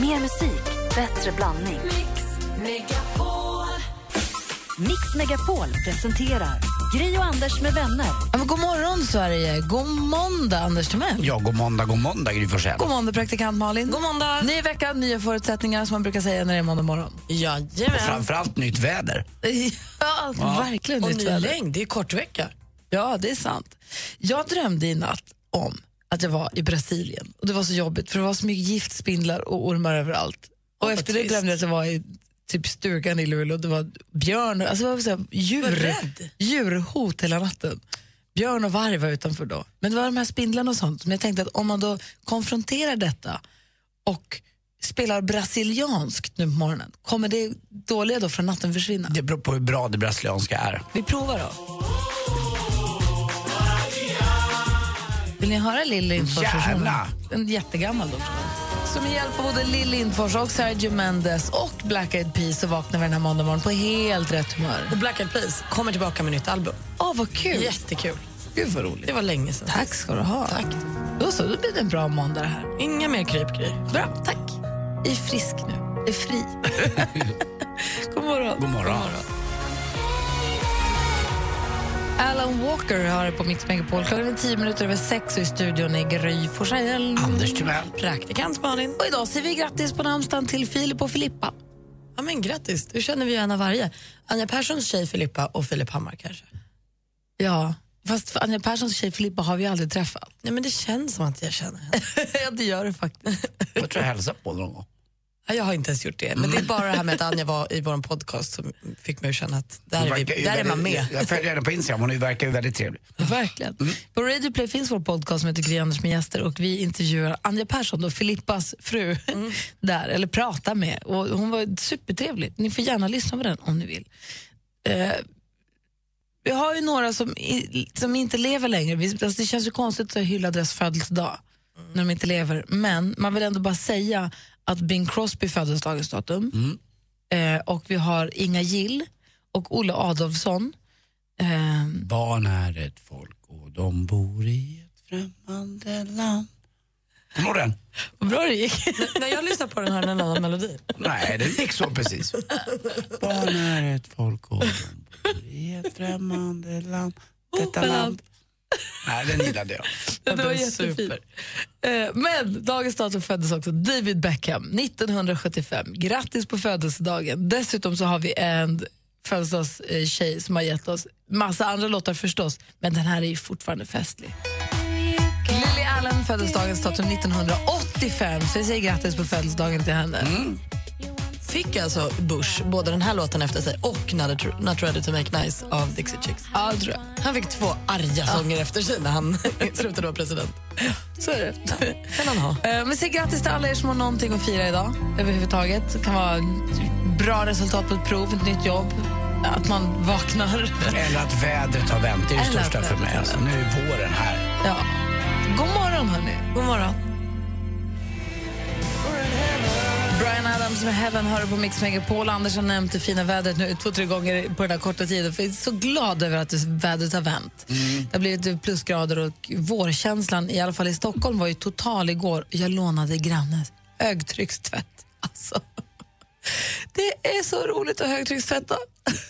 Mer musik, bättre blandning. Mix Megapol presenterar Gri och Anders med vänner. Ja, men god morgon, Sverige. God måndag, Anders Timell. Ja, god måndag, god måndag Gry Forssell. God måndag, praktikant Malin. God måndag. Ny vecka, nya förutsättningar som man brukar säga när det är måndag morgon. Jajamän. Framförallt nytt väder. Ja, verkligen Och nytt ny väder. längd, det är kortvecka. Ja, det är sant. Jag drömde i natt om att jag var i Brasilien. Och Det var så jobbigt, för det var så mycket giftspindlar och ormar överallt. Och efter det drömde jag att jag var i typ stugan i Luleå. Det var björn, alltså det var så här, djur, djurhot hela natten. Björn och varg var utanför då. Men det var de här spindlarna och sånt. Men jag tänkte att om man då konfronterar detta och spelar brasilianskt nu på morgonen, kommer det dåliga då från natten försvinna? Det beror på hur bra det brasilianska är. Vi provar då. Vill ni höra Lill Lindfors? Gärna. En jättegammal då. Så med hjälp av både Lill Lindfors och Sergio Mendes och Black Eyed Peas så vaknar vi den här måndag morgon på helt rätt humör. Och Black Eyed Peas kommer tillbaka med nytt album. Åh, vad kul! Jättekul. Gud vad roligt. Det var länge sedan. Tack ska du ha. Tack. Då så, då blir det en bra måndag det här. Inga mer krypgrej. Bra, tack. Jag är frisk nu. Jag är fri. God morgon. God morgon. Alan Walker har det på Mix Megapol. Klockan är tio minuter över sex och i studion är Gry Forssell. Anders Timell. Praktikant Malin. Och idag säger vi grattis på namnsdagen till Filip och Filippa. Ja, men grattis, du känner vi ju en av varje. Anja Perssons tjej Filippa och Filip Hammar kanske. Ja, fast för Anja Perssons tjej Filippa har vi aldrig träffat. Nej, men det känns som att jag känner henne. ja, det gör det faktiskt. Jag tror jag hälsar på någon gång. Ja, jag har inte ens gjort det. Men det är bara det här med att Anja var i vår podcast som fick mig att känna att där är, vi, där är man med. Jag följer henne på Instagram, hon verkar ju väldigt trevlig. Verkligen. På Radio Play finns vår podcast som heter Gry Anders med gäster och vi intervjuar Anja Persson, då, Filippas fru, där, eller pratar med. Och hon var supertrevlig. Ni får gärna lyssna på den om ni vill. Eh, vi har ju några som, i, som inte lever längre. Vi, alltså det känns ju konstigt att hylla deras födelsedag när de inte lever. Men man vill ändå bara säga att Bing Crosby föddes dagens datum. Eh, och vi har Inga Gill och Olle Adolfsson. Eh, Barn är ett folk och de bor i ett främmande land. Kommer den? vad bra det gick. När jag lyssnar på den här en annan melodi. Nej, det gick så precis. Barn är ett folk och de bor i ett främmande land. Detta land. Nej, den gillade jag. Det var Den är jättefint. super. Eh, Men dagens datum föddes också David Beckham 1975. Grattis på födelsedagen. Dessutom så har vi en födelsedagstjej som har gett oss massa andra låtar förstås, men den här är ju fortfarande festlig. Lily Allen föddes dagens datum 1985, så vi säger grattis på födelsedagen till henne. Fick alltså Bush både den här låten efter sig och Not, Not Ready to Make Nice av Dixie Chicks. Ja, det tror jag. Han fick två arga sånger efter sig när han slutade vara president. Så är det. kan han ha. Eh, Men säg grattis till alla er som har någonting att fira idag överhuvudtaget. Det kan vara bra resultat på ett prov, ett nytt jobb, att man vaknar. Eller att vädret har vänt, det är det Eller största för mig. Alltså, nu är våren här. Ja. God morgon, hörni. God morgon. Brian Adams med Heaven hör på Mix Megapol. Anders har nämnt det fina vädret nu två, tre gånger på den här korta tiden. För jag är så glad över att det- vädret har vänt. Det har blivit plusgrader och vårkänslan, i alla fall i Stockholm, var ju total igår. Jag lånade grannes högtryckstvätt. Alltså. Det är så roligt att högtryckstvätta.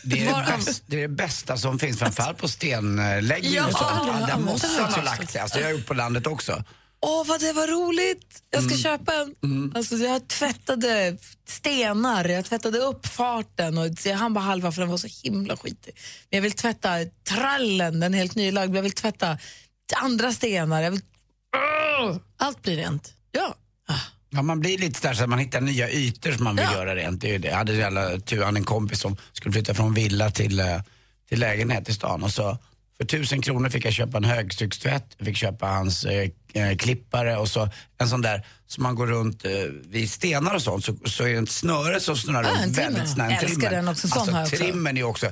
Det är det, bästa, det är det bästa som finns, framförallt på stenläggning Ja, där mossan den. har lagt sig. Alltså, jag har gjort på landet också. Åh, vad det var roligt! Jag ska köpa en. Alltså, jag tvättade stenar, jag tvättade uppfarten och jag hann bara halva för den var så himla skitig. Men jag vill tvätta trallen, den är helt nylagd. Jag vill tvätta andra stenar. Jag vill... Allt blir rent. Ja. Ja, man blir lite där så att man hittar nya ytor som man vill Ja. göra rent. Jag hade jävla tur, en kompis som skulle flytta från villa till, eh, till lägenhet i stan och så för tusen kronor fick jag köpa en högtryckstvätt, jag fick köpa hans eh, eh, klippare och så en sån där som man går runt eh, vid stenar och sånt så, så är det ett snöre som snurrar Ah, runt väldigt snabbt. En Älskar den också, sån alltså, jag också. Trimmen är också,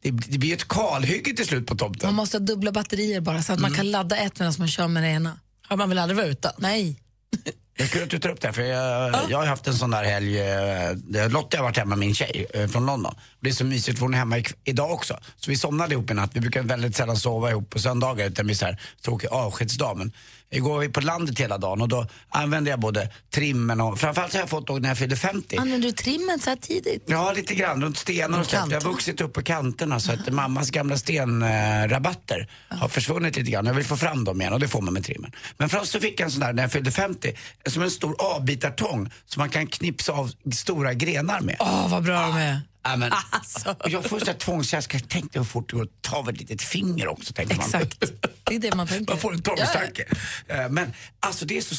det, det blir ju ett kalhygge till slut på tomten. Man måste ha dubbla batterier bara så att man kan ladda ett medan man kör med det ena. Ja, man vill aldrig vara utan. Nej. Det är kul att du tar upp det, för jag, jag har haft en sån där helg, Lottie där har varit hemma med min tjej eh, från London. Det är så mysigt för hon är hemma i, idag också. Så vi somnade ihop i natt. Vi brukar väldigt sällan sova ihop på söndagar utan det blir så här tråkig avskedsdag. Men Igår var vi på landet hela dagen och då använde jag både trimmen och framförallt har jag fått då när jag fyllde 50. Använder du trimmen så här tidigt? Ja, lite grann runt stenar och sånt. Jag har vuxit upp på kanterna så att mammas gamla stenrabatter har försvunnit lite grann. Jag vill få fram dem igen och det får man med trimmen. Men framförallt så fick jag en sån där när jag fyllde 50, som en stor avbitartång som man kan knipsa av stora grenar med. Åh, vad bra de är. Ja, men, Alltså. jag får så här tvångskänslor, jag tänkte hur fort det går att ta av ett litet finger också. Tänkte man. Exakt. Det är det man tänker. Man får en tvångstanke. Eh, Men alltså det är så,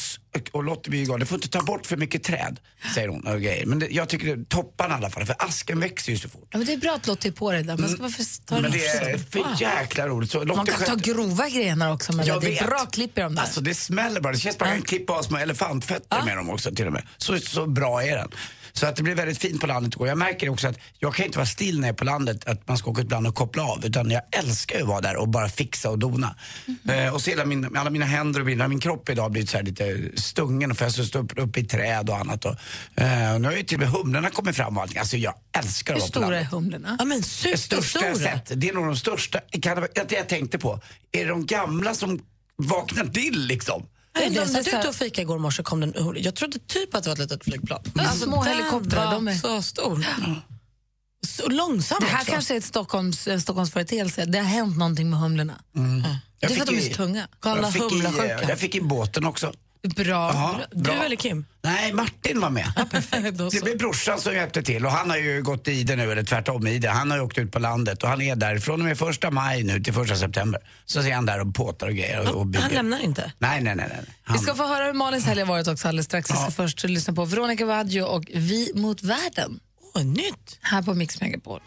och Lottie blir galen, du får inte ta bort för mycket träd, säger hon. Grejer. Men det, jag tycker det, topparna i alla fall, för asken växer ju så fort. Ja, men det är bra att Lottie är på det där. Man ska varför ta Men det det är för jäkla roligt. Så Lottie Man kan ta sköter- grova grenar också. Men Jag det är bra klipp i de där. Alltså det smäller bara. Det känns bara att man kan klippa av små elefantfötter med dem också till och med. Så, så bra är den. Så att det blir väldigt fint på landet igår. Jag märker också att jag kan inte vara still när jag är på landet, att man ska åka ibland och koppla av. Utan jag älskar ju att vara där och bara fixa och dona. Eh, och så hela min, alla mina händer och mina, min kropp idag har blivit så här lite stungen för jag har stått upp, upp i träd och annat. Och, eh, nu har ju till och med humlorna kommit fram och allting. Alltså jag älskar att Hur vara på stora är landet. humlorna? Ja, men Det största jag superstora. sett, det är nog de största, kan det, det jag tänkte på, är det de gamla som vaknar till liksom? Nej, Det är jag så satt här- ute och fika igår morse kom den, jag trodde typ att det var ett litet flygplan. Alltså, små helikoptrar, de är- så stor. Så långsam Det här också. kanske är ett Stockholms, en Stockholmsföreteelse. Det har hänt någonting med humlorna. Det är för att de är så tunga. Fick i, humlasjukan. jag fick i båten också. Bra. Ja, Du bra. eller Kim? Nej, Martin var med. Då Det blev brorsan som hjälpte till och han har ju gått i det nu, eller tvärtom i det. Han har ju åkt ut på landet och han är där från och med första maj nu till första september. Så är han där och påtar och grejer och, och bygger. Han lämnar inte. Nej, nej, nej. nej. Han, Vi ska få höra hur Malins helg har varit också alldeles strax. Vi ska Ja. först lyssna på Veronica Maggio och Vi mot världen Åh, nytt. här på Mix Megapol.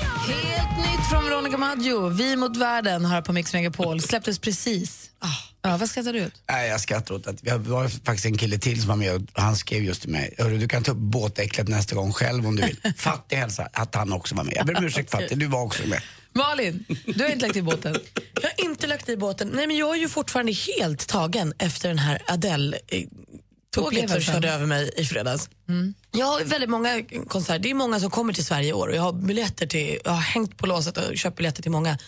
Helt nytt från Veronica Maggio. Vi mot världen här på Mix Megapol. Släpptes precis. Ja, vad skrattar du ut? Nej, jag skrattar åt att vi var faktiskt en kille till som var med och han skrev just till mig. Hörru, du kan ta upp båtäcklet nästa gång själv om du vill. Fattig hälsa att han också var med. Jag ber om ursäkt Fattig, du var också med. Malin, du har inte lagt i båten. Jag har inte lagt i båten. Nej, men jag är ju fortfarande helt tagen efter den här Adele eh, tåget som körde över mig i fredags. Jag har väldigt många konserter. Det är många som kommer till Sverige i år och jag har biljetter till, jag har hängt på låset och köpt biljetter till många.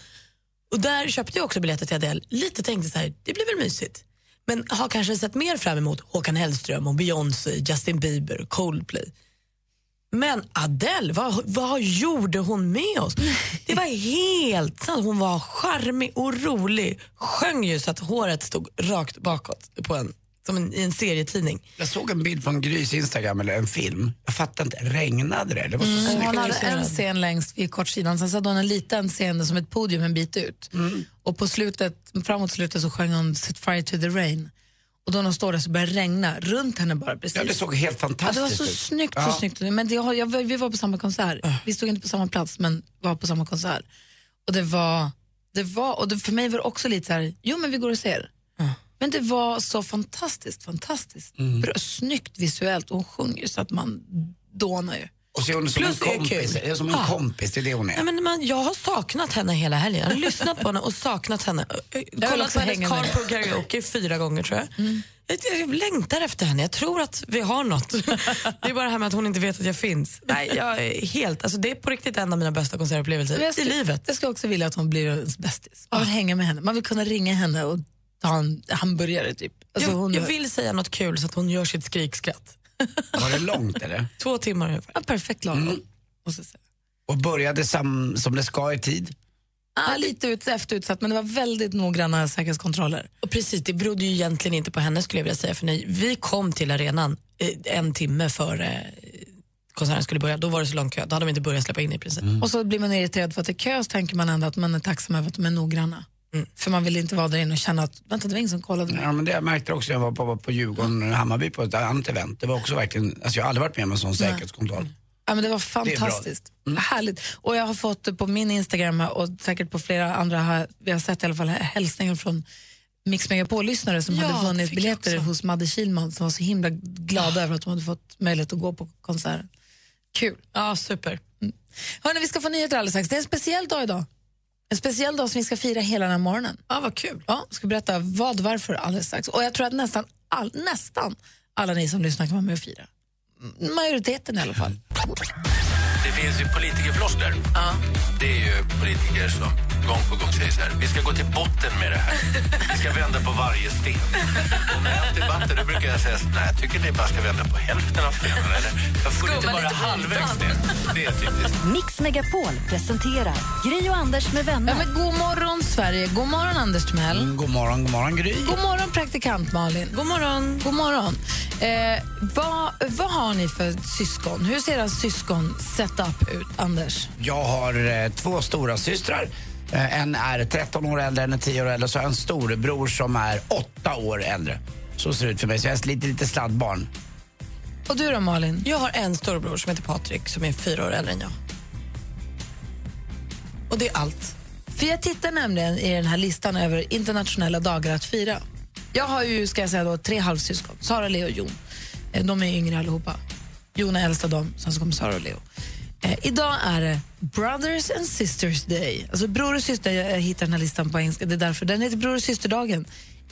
Och där köpte jag också biljetter till Adele. Lite tänkte så här, det blir väl mysigt. Men har kanske sett mer fram emot Håkan Hellström och Beyoncé, Justin Bieber, Coldplay. Men Adele, vad, vad gjorde hon med oss? Det var helt sant. Hon var charmig och rolig. Sjöng ju så att håret stod rakt bakåt på en, som en, i en serietidning. Jag såg en bild från Grys Instagram, eller en film. Jag fattar inte, regnade det? Det var så snyggt. hon hade en scen längst vid kortsidan, sen så hade hon en liten scen som ett podium en bit ut. Och på slutet, framåt slutet så sjöng hon Set fire to the rain. Och då när hon står där så börjar det regna runt henne bara precis. Ja, det såg helt Ja, det var fantastiskt så ut. snyggt, så Ja. snyggt. Men det, jag, vi var på samma konsert. Vi stod inte på samma plats, men var på samma konsert. Och det var, det var och det, för mig var det också lite så här, jo men vi går och ser. Men det var så fantastiskt, fantastiskt. Bra, snyggt visuellt och hon sjunger ju så att man dånar ju. Och så är hon som en Plus är kompis. är som en Ja. kompis, det är det hon är. Nej, men man, jag har saknat henne hela helgen. Jag har lyssnat på henne och saknat henne. Jag vill Kollat på hennes på karaoke fyra gånger tror jag. Jag, jag längtar efter henne. Jag tror att vi har något. det är bara det här med att hon inte vet att jag finns. Nej, jag är helt, alltså, det är på riktigt en av mina bästa konsertupplevelser i livet. Jag skulle också vilja att hon blir ens bästis. Man vill hänga med henne. Man vill kunna ringa henne och ta en hamburgare typ. Alltså, Jag, hon, jag vill säga något kul så att hon gör sitt skrikskratt. Var det långt eller? Två timmar ungefär. ja, perfekt lagom. måste jag säga. Och började sam, som det ska i tid? Ja, lite ut, efterutsatt, men det var väldigt noggranna säkerhetskontroller. Och precis, det berodde ju egentligen inte på henne skulle jag vilja säga. För när vi kom till arenan eh, en timme före eh, konserten skulle börja, då var det så lång kö. Då hade de inte börjat släppa in i princip. Och så blir man irriterad för att det är kö, så tänker man ändå att man är tacksam över att de är noggranna. För man vill inte vara där inne och känna att vänta, det var ingen som kollade mig. Ja, men det jag märkte också när jag var på, på Djurgården, Hammarby på ett annat event. Det var också verkligen, alltså jag har aldrig varit med om en sån säkerhetskontroll. Ja, men det var är bra. fantastiskt. Härligt. Och jag har fått det på min Instagram och säkert på flera andra, här, vi har sett i alla fall hälsningar från Mix Megapol-lyssnare som Ja, hade det vunnit biljetter hos Madde Kilman som var så himla glada över att de hade fått möjlighet att gå på konserten. Kul. Ja, super. Hörrni, vi ska få nyheter alldeles strax. Det är en speciell dag idag. En speciell dag som vi ska fira hela den här morgonen. Ja, vad kul. Ja, jag ska berätta vad, varför alldeles strax. Och jag tror att nästan, all, nästan alla ni som lyssnar kan vara med och fira. Majoriteten i alla fall. Det finns ju politikerfloskler. Det är ju politiker som gång på gång säger så här. Vi ska gå till botten med det här. Vi ska vända på varje sten. Och när jag har debatter då brukar jag säga så, nej, jag tycker ni bara ska vända på hälften av stenen. Eller jag får inte bara halvvägs ner. Det är typiskt. Mix Megapol presenterar Gri och Anders med Ja, vänner. men god morgon, Sverige. God morgon, Anders Timell. Mm, god morgon, god morgon Gry. God morgon, praktikant Malin. God morgon. God morgon. Eh, vad, vad har ni för syskon? Hur ser era syskon setup ut, Anders? Jag har eh, två stora systrar. Eh, en är 13 år äldre, en är 10 år äldre. Så har jag en storebror som är 8 år äldre. Så ser det ut för mig. Så jag är lite, lite sladdbarn. Och du då, Malin? Jag har en storbror som heter Patrik som är fyra år äldre än jag. Och det är allt. För jag tittar nämligen i den här listan över internationella dagar att fira. Jag har ju, ska jag säga då, tre halvsyskon. Sara, Leo och Jon. Eh, de är yngre allihopa. Jon är äldst av dem, sen så kommer Sara och Leo. Eh, idag är det Brothers and Sisters Day. Alltså bror och syster, jag hittar den här listan på engelska, det är därför. Den heter Bror och systerdagen.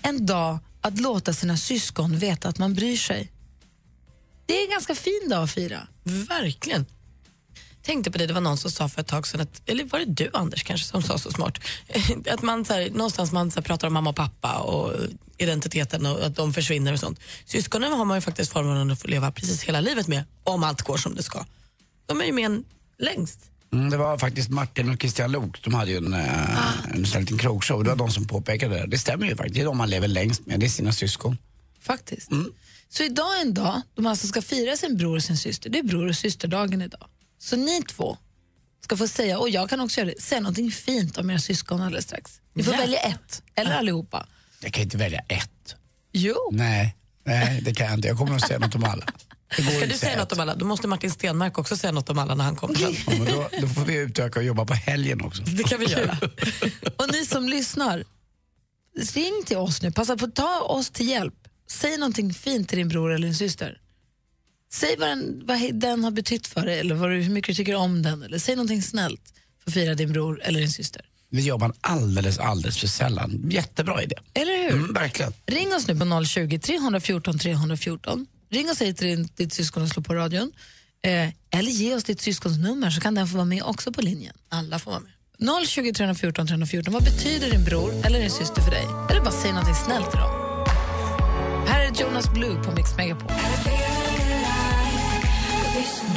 En dag att låta sina syskon veta att man bryr sig. Det är en ganska fin dag att fira. Verkligen. Tänkte på det, det var någon som sa för ett tag sedan, att, eller var det du Anders kanske som sa så smart, att man så här, någonstans man så här, pratar om mamma och pappa och identiteten och att de försvinner och sånt. Syskonen har man ju faktiskt förmånen att få leva precis hela livet med, om allt går som det ska. De är ju med en längst. Mm, det var faktiskt Martin och Christian Lok. De hade ju en, eh, en sån här liten krogshow. Det var de som påpekade det. Det stämmer ju faktiskt. Det är de man lever längst med. Det är sina syskon. Faktiskt. Så idag är en dag då man alltså ska fira sin bror och sin syster. Det är bror och systerdagen idag. Så ni två ska få säga, och jag kan också göra det, säga någonting fint om era syskon alldeles strax. Ni får Ja. välja ett, eller allihopa. Jag kan inte välja ett. Jo. Nej, nej det kan jag inte. Jag kommer att säga något om alla. Ska du säga något om alla? Då måste Martin Stenmark också säga något om alla när han kommer sen. Ja, men då, då får vi utöka och jobba på helgen också. Det kan vi göra. Och ni som lyssnar, ring till oss nu. Passa på att ta oss till hjälp. Säg någonting fint till din bror eller din syster. Säg vad den, vad den har betytt för dig eller vad, du- hur mycket du tycker om den. Eller säg någonting snällt för att fira din bror eller din syster. Det gör man alldeles, alldeles för sällan. Jättebra idé. Eller hur? Mm, verkligen. Ring oss nu på 020 314 314. Ring och säg till din, ditt syskon att slå på radion. Eh, eller ge oss ditt syskons nummer så kan den få vara med också på linjen. Alla får vara med. 020 314 314. Vad betyder din bror eller din syster för dig? Eller bara säg något snällt till dem. Här är Jonas Blue på Mix Megapol.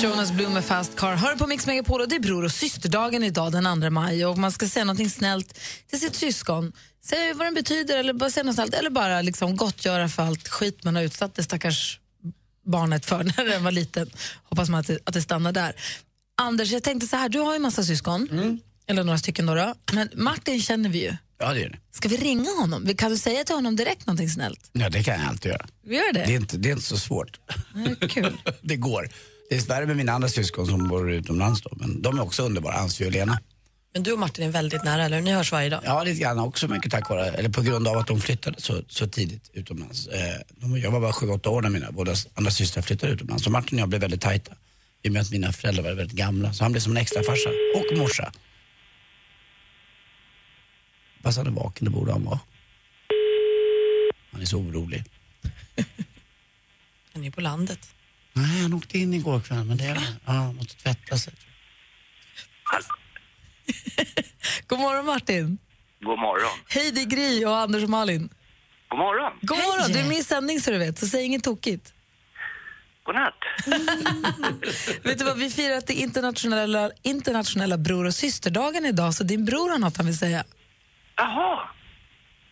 Jonas Blue med Fast Car. Hör på Mix Megapol och det är bror och systerdagen idag den 2 maj och man ska säga något snällt till sitt syskon. Säg vad den betyder eller bara säga något snällt eller bara liksom gottgöra för allt skit man har utsatt det stackars barnet för när den var liten. Hoppas man att det, att det stannar där. Anders, jag tänkte så här, du har ju massa syskon. Eller några stycken då, då. Men Martin känner vi ju. Ja, det gör det. Ska vi ringa honom? Kan du säga till honom direkt någonting snällt? Ja, det kan jag alltid göra. Vi gör det? Det är inte, det är inte så svårt. Ja, kul. det går. Det är värre med mina andra syskon som bor utomlands då, men de är också underbara, Ann-Sofie och Lena. Men du och Martin är väldigt nära, eller? Ni hörs varje dag. Ja, lite grann också mycket tack vare, eller på grund av att de flyttade så, så tidigt utomlands. Eh, jag var bara sju, åtta år när mina båda andra systrar flyttade utomlands. Så Martin och jag blev väldigt tajta. I och med att mina föräldrar var väldigt gamla. Så han blev som en extra farsa och morsa. Fast han är vaken, det borde han vara. Han är så orolig. Han är på landet. Nej, han åkte in igår kväll, men det är ja, han måste tvätta sig. God morgon Martin. God morgon. Hej, det är Gry och Anders och Malin. God morgon. God morgon, du är med i sändning så du vet, så säg inget tokigt. God natt. vet du vad, vi firar att det är internationella, internationella bror och systerdagen idag, så din bror har något han vill säga. Jaha,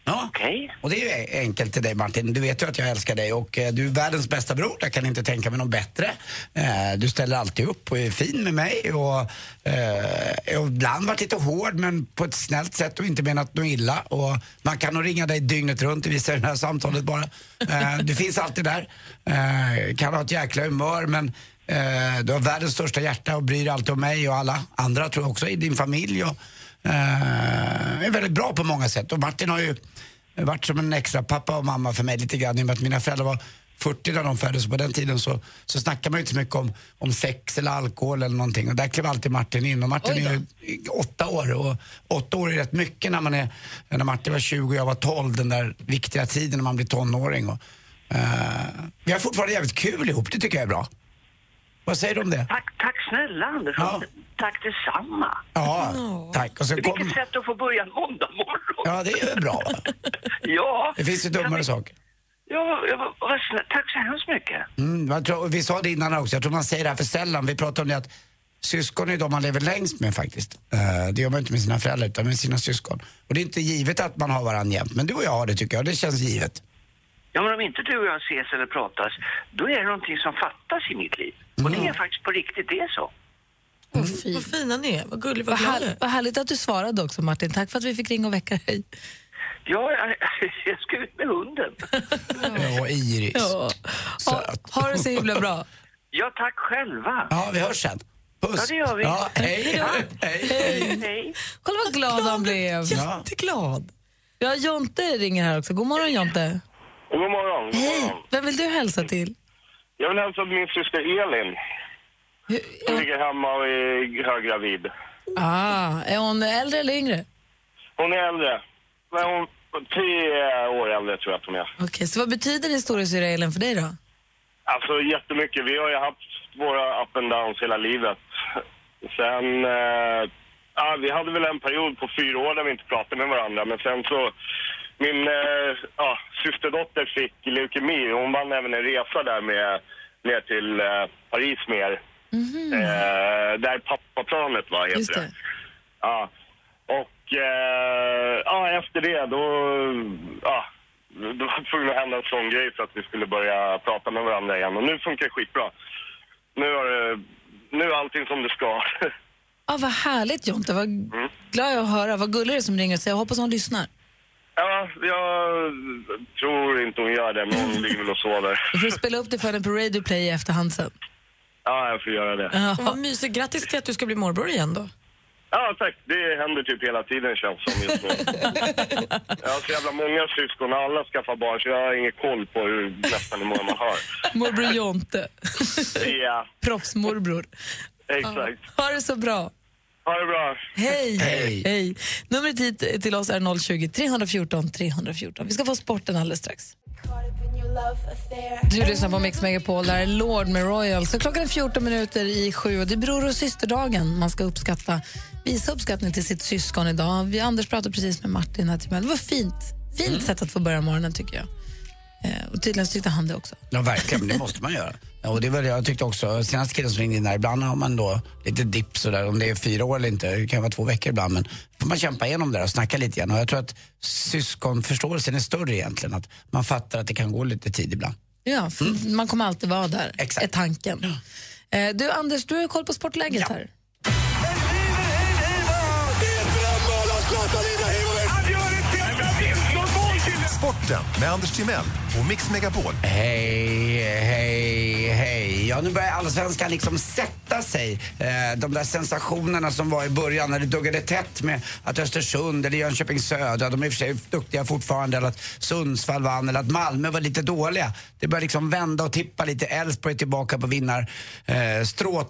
Ja. okej. Och det är ju enkelt till dig Martin. Du vet ju att jag älskar dig och eh, du är världens bästa bror. Jag kan inte tänka mig någon bättre. Eh, du ställer alltid upp och är fin med mig och, eh, och ibland varit lite hård men på ett snällt sätt och inte menat något illa. Och man kan nog ringa dig dygnet runt, det visar det här samtalet bara. Eh, du finns alltid där. Eh, kan ha ett jäkla humör men eh, du har världens största hjärta och bryr dig alltid om mig och alla andra tror jag också i din familj. Och, eh, är väldigt bra på många sätt. Och Martin har ju varit som en extra pappa och mamma för mig lite grann i och med att mina föräldrar var 40 när de föddes och på den tiden så, så snackade man inte så mycket om, om sex eller alkohol eller någonting. Och där klev alltid Martin in. Och Martin är ju åtta år och åtta år är rätt mycket när man är, när Martin var 20 och jag var 12, den där viktiga tiden när man blir tonåring. Och, eh, vi har fortfarande jävligt kul ihop, det tycker jag är bra. Vad säger du om det? Tack, tack snälla Anders. Ja. Tack detsamma. Ja, tack. Och så Vilket kom... sätt att få börja en måndag morgon. Ja, det är bra va? Ja. Det finns ju dummare saker. Ja, ja vad snällt. Tack så hemskt mycket. Mm, jag tror, vi sa det innan också, jag tror man säger det här för sällan. Vi pratar om det att syskon är de man lever längst med faktiskt. Eh, det gör man inte med sina föräldrar utan med sina syskon. Och det är inte givet att man har varandra jämt, men du och jag har det tycker jag. Det känns givet. Ja, men om inte du och jag ses eller pratas, då är det någonting som fattas i mitt liv. Och det är faktiskt på riktigt, det är så. Vad fin. Vad fina ni är, vad gullig, vad Vad, glad här, vad härligt att du svarade också Martin. Tack för att vi fick ringa och väcka dig. Ja, jag, jag ska ut med hunden. Och Iris. Ja. Ha, ha det så himla bra. Ja, tack själva. Ja, vi hörs sen. Puss. Ja, det gör vi. Ja, hej. hej. hej. Hej. Kolla vad glad han blev. Ja. Jätteglad. Ja, Jonte ringer här också. God morgon Jonte. God morgon. God Hej. morgon. Vem vill du hälsa till? Jag vill hälsa till min syster Elin. Hur, är, ligger hemma och är höggravid. ah, är hon äldre eller yngre? Hon är äldre. Men hon tio år äldre tror jag att hon är. Okej, så vad betyder historiesyrra Elin för dig då? Alltså jättemycket. Vi har ju haft våra up and downs hela livet. Sen, eh, ja, vi hade väl en period på fyra år där vi inte pratade med varandra. Men sen så, min eh, ja, systerdotter fick leukemi. Hon vann även en resa där med, ner till eh, Paris med er. Eh, där pappaplanet var, heter Just det. Ja. Och eh, ja, efter det då, ja, då var det tvungen att hända en sån grej för att vi skulle börja prata med varandra igen. Och nu funkar det skitbra. Nu, har det, nu är allting som det ska. Ah, vad härligt Jonte, vad glad jag att höra. Vad gullig det är som ringer och säger. Jag hoppas hon lyssnar. Ja, jag tror inte hon gör det, men hon ligger väl och sover. Du får spela upp det för henne på Radio Play i efterhand sen. Ja, jag får göra det. Ja. Vad mysigt. Grattis till att du ska bli morbror igen då. Ja, tack. Det händer typ hela tiden känns som just nu. Jag har så jävla många syskon, alla skaffar barn, så jag har ingen koll på hur nästan hur många man har. Morbror Jonte. Ja, Proffsmorbror. exakt. Ha det så bra. Ha det bra. Hej. Hej. Numret hit till oss är 020 314 314. Vi ska få sporten alldeles strax. Du lyssnar på Mix Megapol, där är Lord med Royal. Så klockan är 14 minuter i sju och det är bror och systerdagen. Man ska uppskatta, visa uppskattning till sitt syskon idag. Vi, Anders pratade precis med Martin här till mig. Det var fint. Fint sätt att få börja morgonen tycker jag. Eh, och tydligen tyckte han det också. Ja, verkligen, men det måste man göra. Ja, och det var det jag tyckte också, senaste killen som ringde in där, ibland har man då lite dipp sådär, om det är fyra år eller inte, det kan vara två veckor ibland, men får man kämpa igenom det och snacka lite grann. Och jag tror att syskonförståelsen är större egentligen, att man fattar att det kan gå lite tid ibland. Ja, för man kommer alltid vara där, Exakt. är tanken. Eh, du Anders, du har koll på sportläget Ja. här. Sporten med Anders Timell och Mix Megapol. Hej, hej, hej. Ja, nu börjar allsvenskan liksom sätta sig. Eh, de där sensationerna som var i början när det duggade tätt med att Östersund eller Jönköping Södra, de är i och för sig duktiga fortfarande, eller att Sundsvall vann eller att Malmö var lite dåliga. Det börjar liksom vända och tippa lite. Elfsborg är tillbaka på vinnar eh,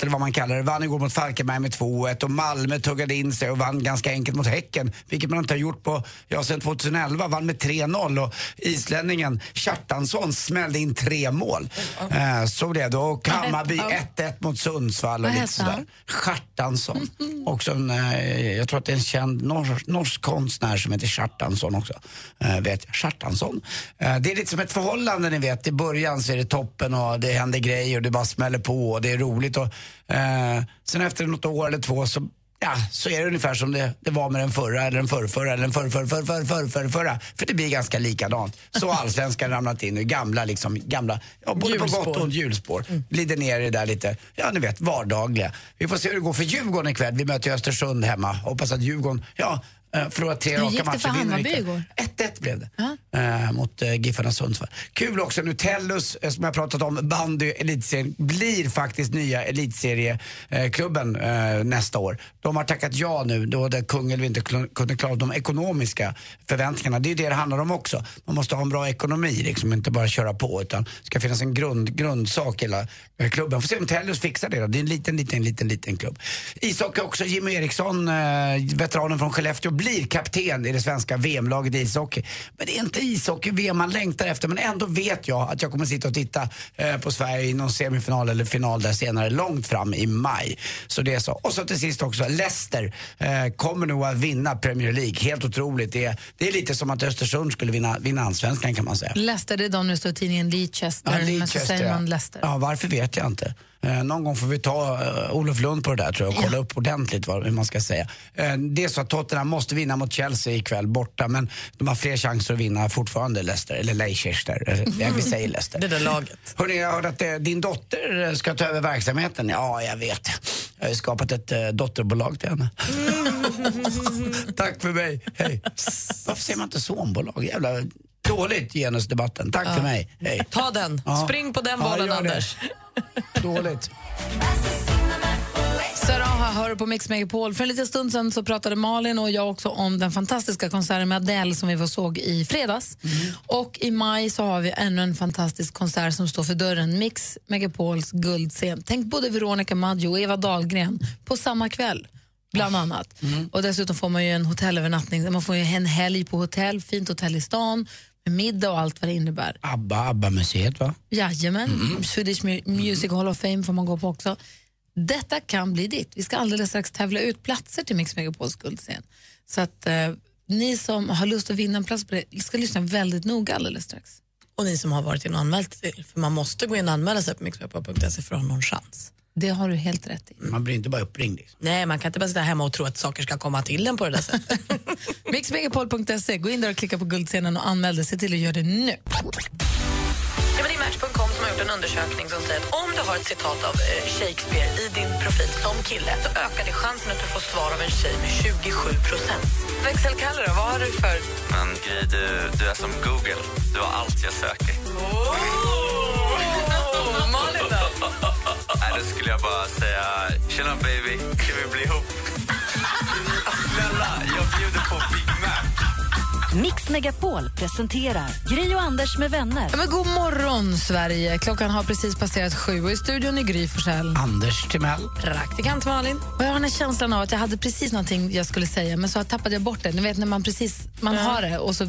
eller vad man kallar det. Vann igår mot Falkenberg med 2-1 och Malmö tuggade in sig och vann ganska enkelt mot Häcken, vilket man inte har gjort på, ja, sedan 2011. Vann med 3-0 och islänningen Kjartansson smällde in tre mål. Eh, så blev det. Och Hammarby 1-1 mot Sundsvall. Och lite sådär. han? Kjartansson. Också en, eh, jag tror att det är en känd norsk, norsk konstnär som heter Kjartansson också. Eh, vet jag. Kjartansson. Eh, det är lite som ett förhållande ni vet. I början så är det toppen och det händer grejer och det bara smäller på och det är roligt. Och, eh, sen efter något år eller två så Ja, så är det ungefär som det, det var med den förra, eller den förrförra, eller den förrförrförrförrförrförra. För det blir ganska likadant. Så allsvenskan ramlat in i gamla, liksom, gamla, ja, både på Hjulspår. gott och ont hjulspår. Glider ner i det där lite, ja ni vet, vardagliga. Vi får se hur det går för Djurgården ikväll. Vi möter Östersund hemma. Hoppas att Djurgården, ja, eh, förlorar tre Hur raka gick det matcher. för Hammarby inte. igår? 1-1 blev det. Eh, mot uh, Giffarna Sundsvall. Kul också nu, Tellus, eh, som jag pratat om, bandy elitserien, blir faktiskt nya elitserieklubben eh, nästa år. De har tackat ja nu då där Kungälv inte kunde klara de ekonomiska förväntningarna. Det är ju det det handlar om också. Man måste ha en bra ekonomi, liksom, inte bara köra på utan det ska finnas en grund, grundsak i hela eh, klubben. Får se om Tellus fixar det då. Det är en liten, liten, liten, liten klubb. Ishockey också, Jimmy Eriksson, eh, veteranen från Skellefteå, blir kapten i det svenska VM-laget i ishockey. Men det är inte ishockey-VM man längtar efter men ändå vet jag att jag kommer sitta och titta eh, på Sverige i någon semifinal eller final där senare långt fram i maj. Så det är så. Och så till sist också, Leicester eh, kommer nog att vinna Premier League. Helt otroligt. Det är, det är lite som att Östersund skulle vinna, vinna allsvenskan kan man säga. Leicester, det är de nu står i tidningen Leicester, men så Leicester, säger man ja. Leicester. Ja, varför vet jag inte. Eh, någon gång får vi ta eh, Olof Lund på det där tror jag och kolla upp ordentligt vad, hur man ska säga. Eh, det är så att Tottenham måste vinna mot Chelsea ikväll borta men de har fler chanser att vinna fortfarande Leicester, eller Leicester. Eh, Jag vill säga Leicester. Det där laget. Hörrni, jag hörde att eh, din dotter ska ta över verksamheten. Ja, jag vet. Jag har ju skapat ett eh, dotterbolag till henne. Tack för mig, hej. Varför säger man inte sonbolag? Jävla dåligt genusdebatten. Tack för mig, hej. Ta den. Ja. Spring på den Ja, bollen. Anders. Dåligt. Saraha hör på Mix Megapol. För en liten stund sen så pratade Malin och jag också om den fantastiska konserten med Adele som vi såg i fredags. Och i maj så har vi ännu en fantastisk konsert som står för dörren. Mix Megapols guldscen. Tänk både Veronica Maggio och Eva Dahlgren på samma kväll. Bland annat. Och dessutom får man ju en hotellövernattning. Man får ju en helg på hotell, fint hotell i stan middag och allt vad det innebär. ABBA, ABBA-museet va? Jajamän, Swedish Mu- Music Hall of Fame får man gå på också. Detta kan bli ditt. Vi ska alldeles strax tävla ut platser till Mix Megapols guldscen. Så att eh, ni som har lust att vinna en plats på det ska lyssna väldigt noga alldeles strax. Och ni som har varit inne och anmält er, för man måste gå in och anmäla sig på mixmegapol.se för att ha någon chans. Det har du helt rätt i. Man blir inte bara uppringd. Liksom. Nej, man kan inte bara sitta hemma och tro att saker ska komma till en på det där sättet. Mixmegapol.se, gå in där och klicka på guldscenen och anmäl dig. Se till att göra det nu. Ja, men det är Match.com som har gjort en undersökning som säger att om du har ett citat av eh, Shakespeare i din profil som kille så ökar det chansen att du får svar av en tjej med 27 procent. Växelkalle då, vad har du för... Men Gry, du, du är som Google. Du har allt jag söker. Malin då skulle jag bara säga... Tjena baby, ska vi bli ihop? Snälla, jag bjuder på Big Mac. Mix Megapol presenterar Gry och Anders med vänner. Ja, men god morgon, Sverige. Klockan har precis passerat sju och i studion är Gry Forssell. Anders Timell. Praktikant Malin. Och jag har den känslan av att jag hade precis någonting jag skulle säga men så tappade jag bort det. Ni vet när man precis man har det och så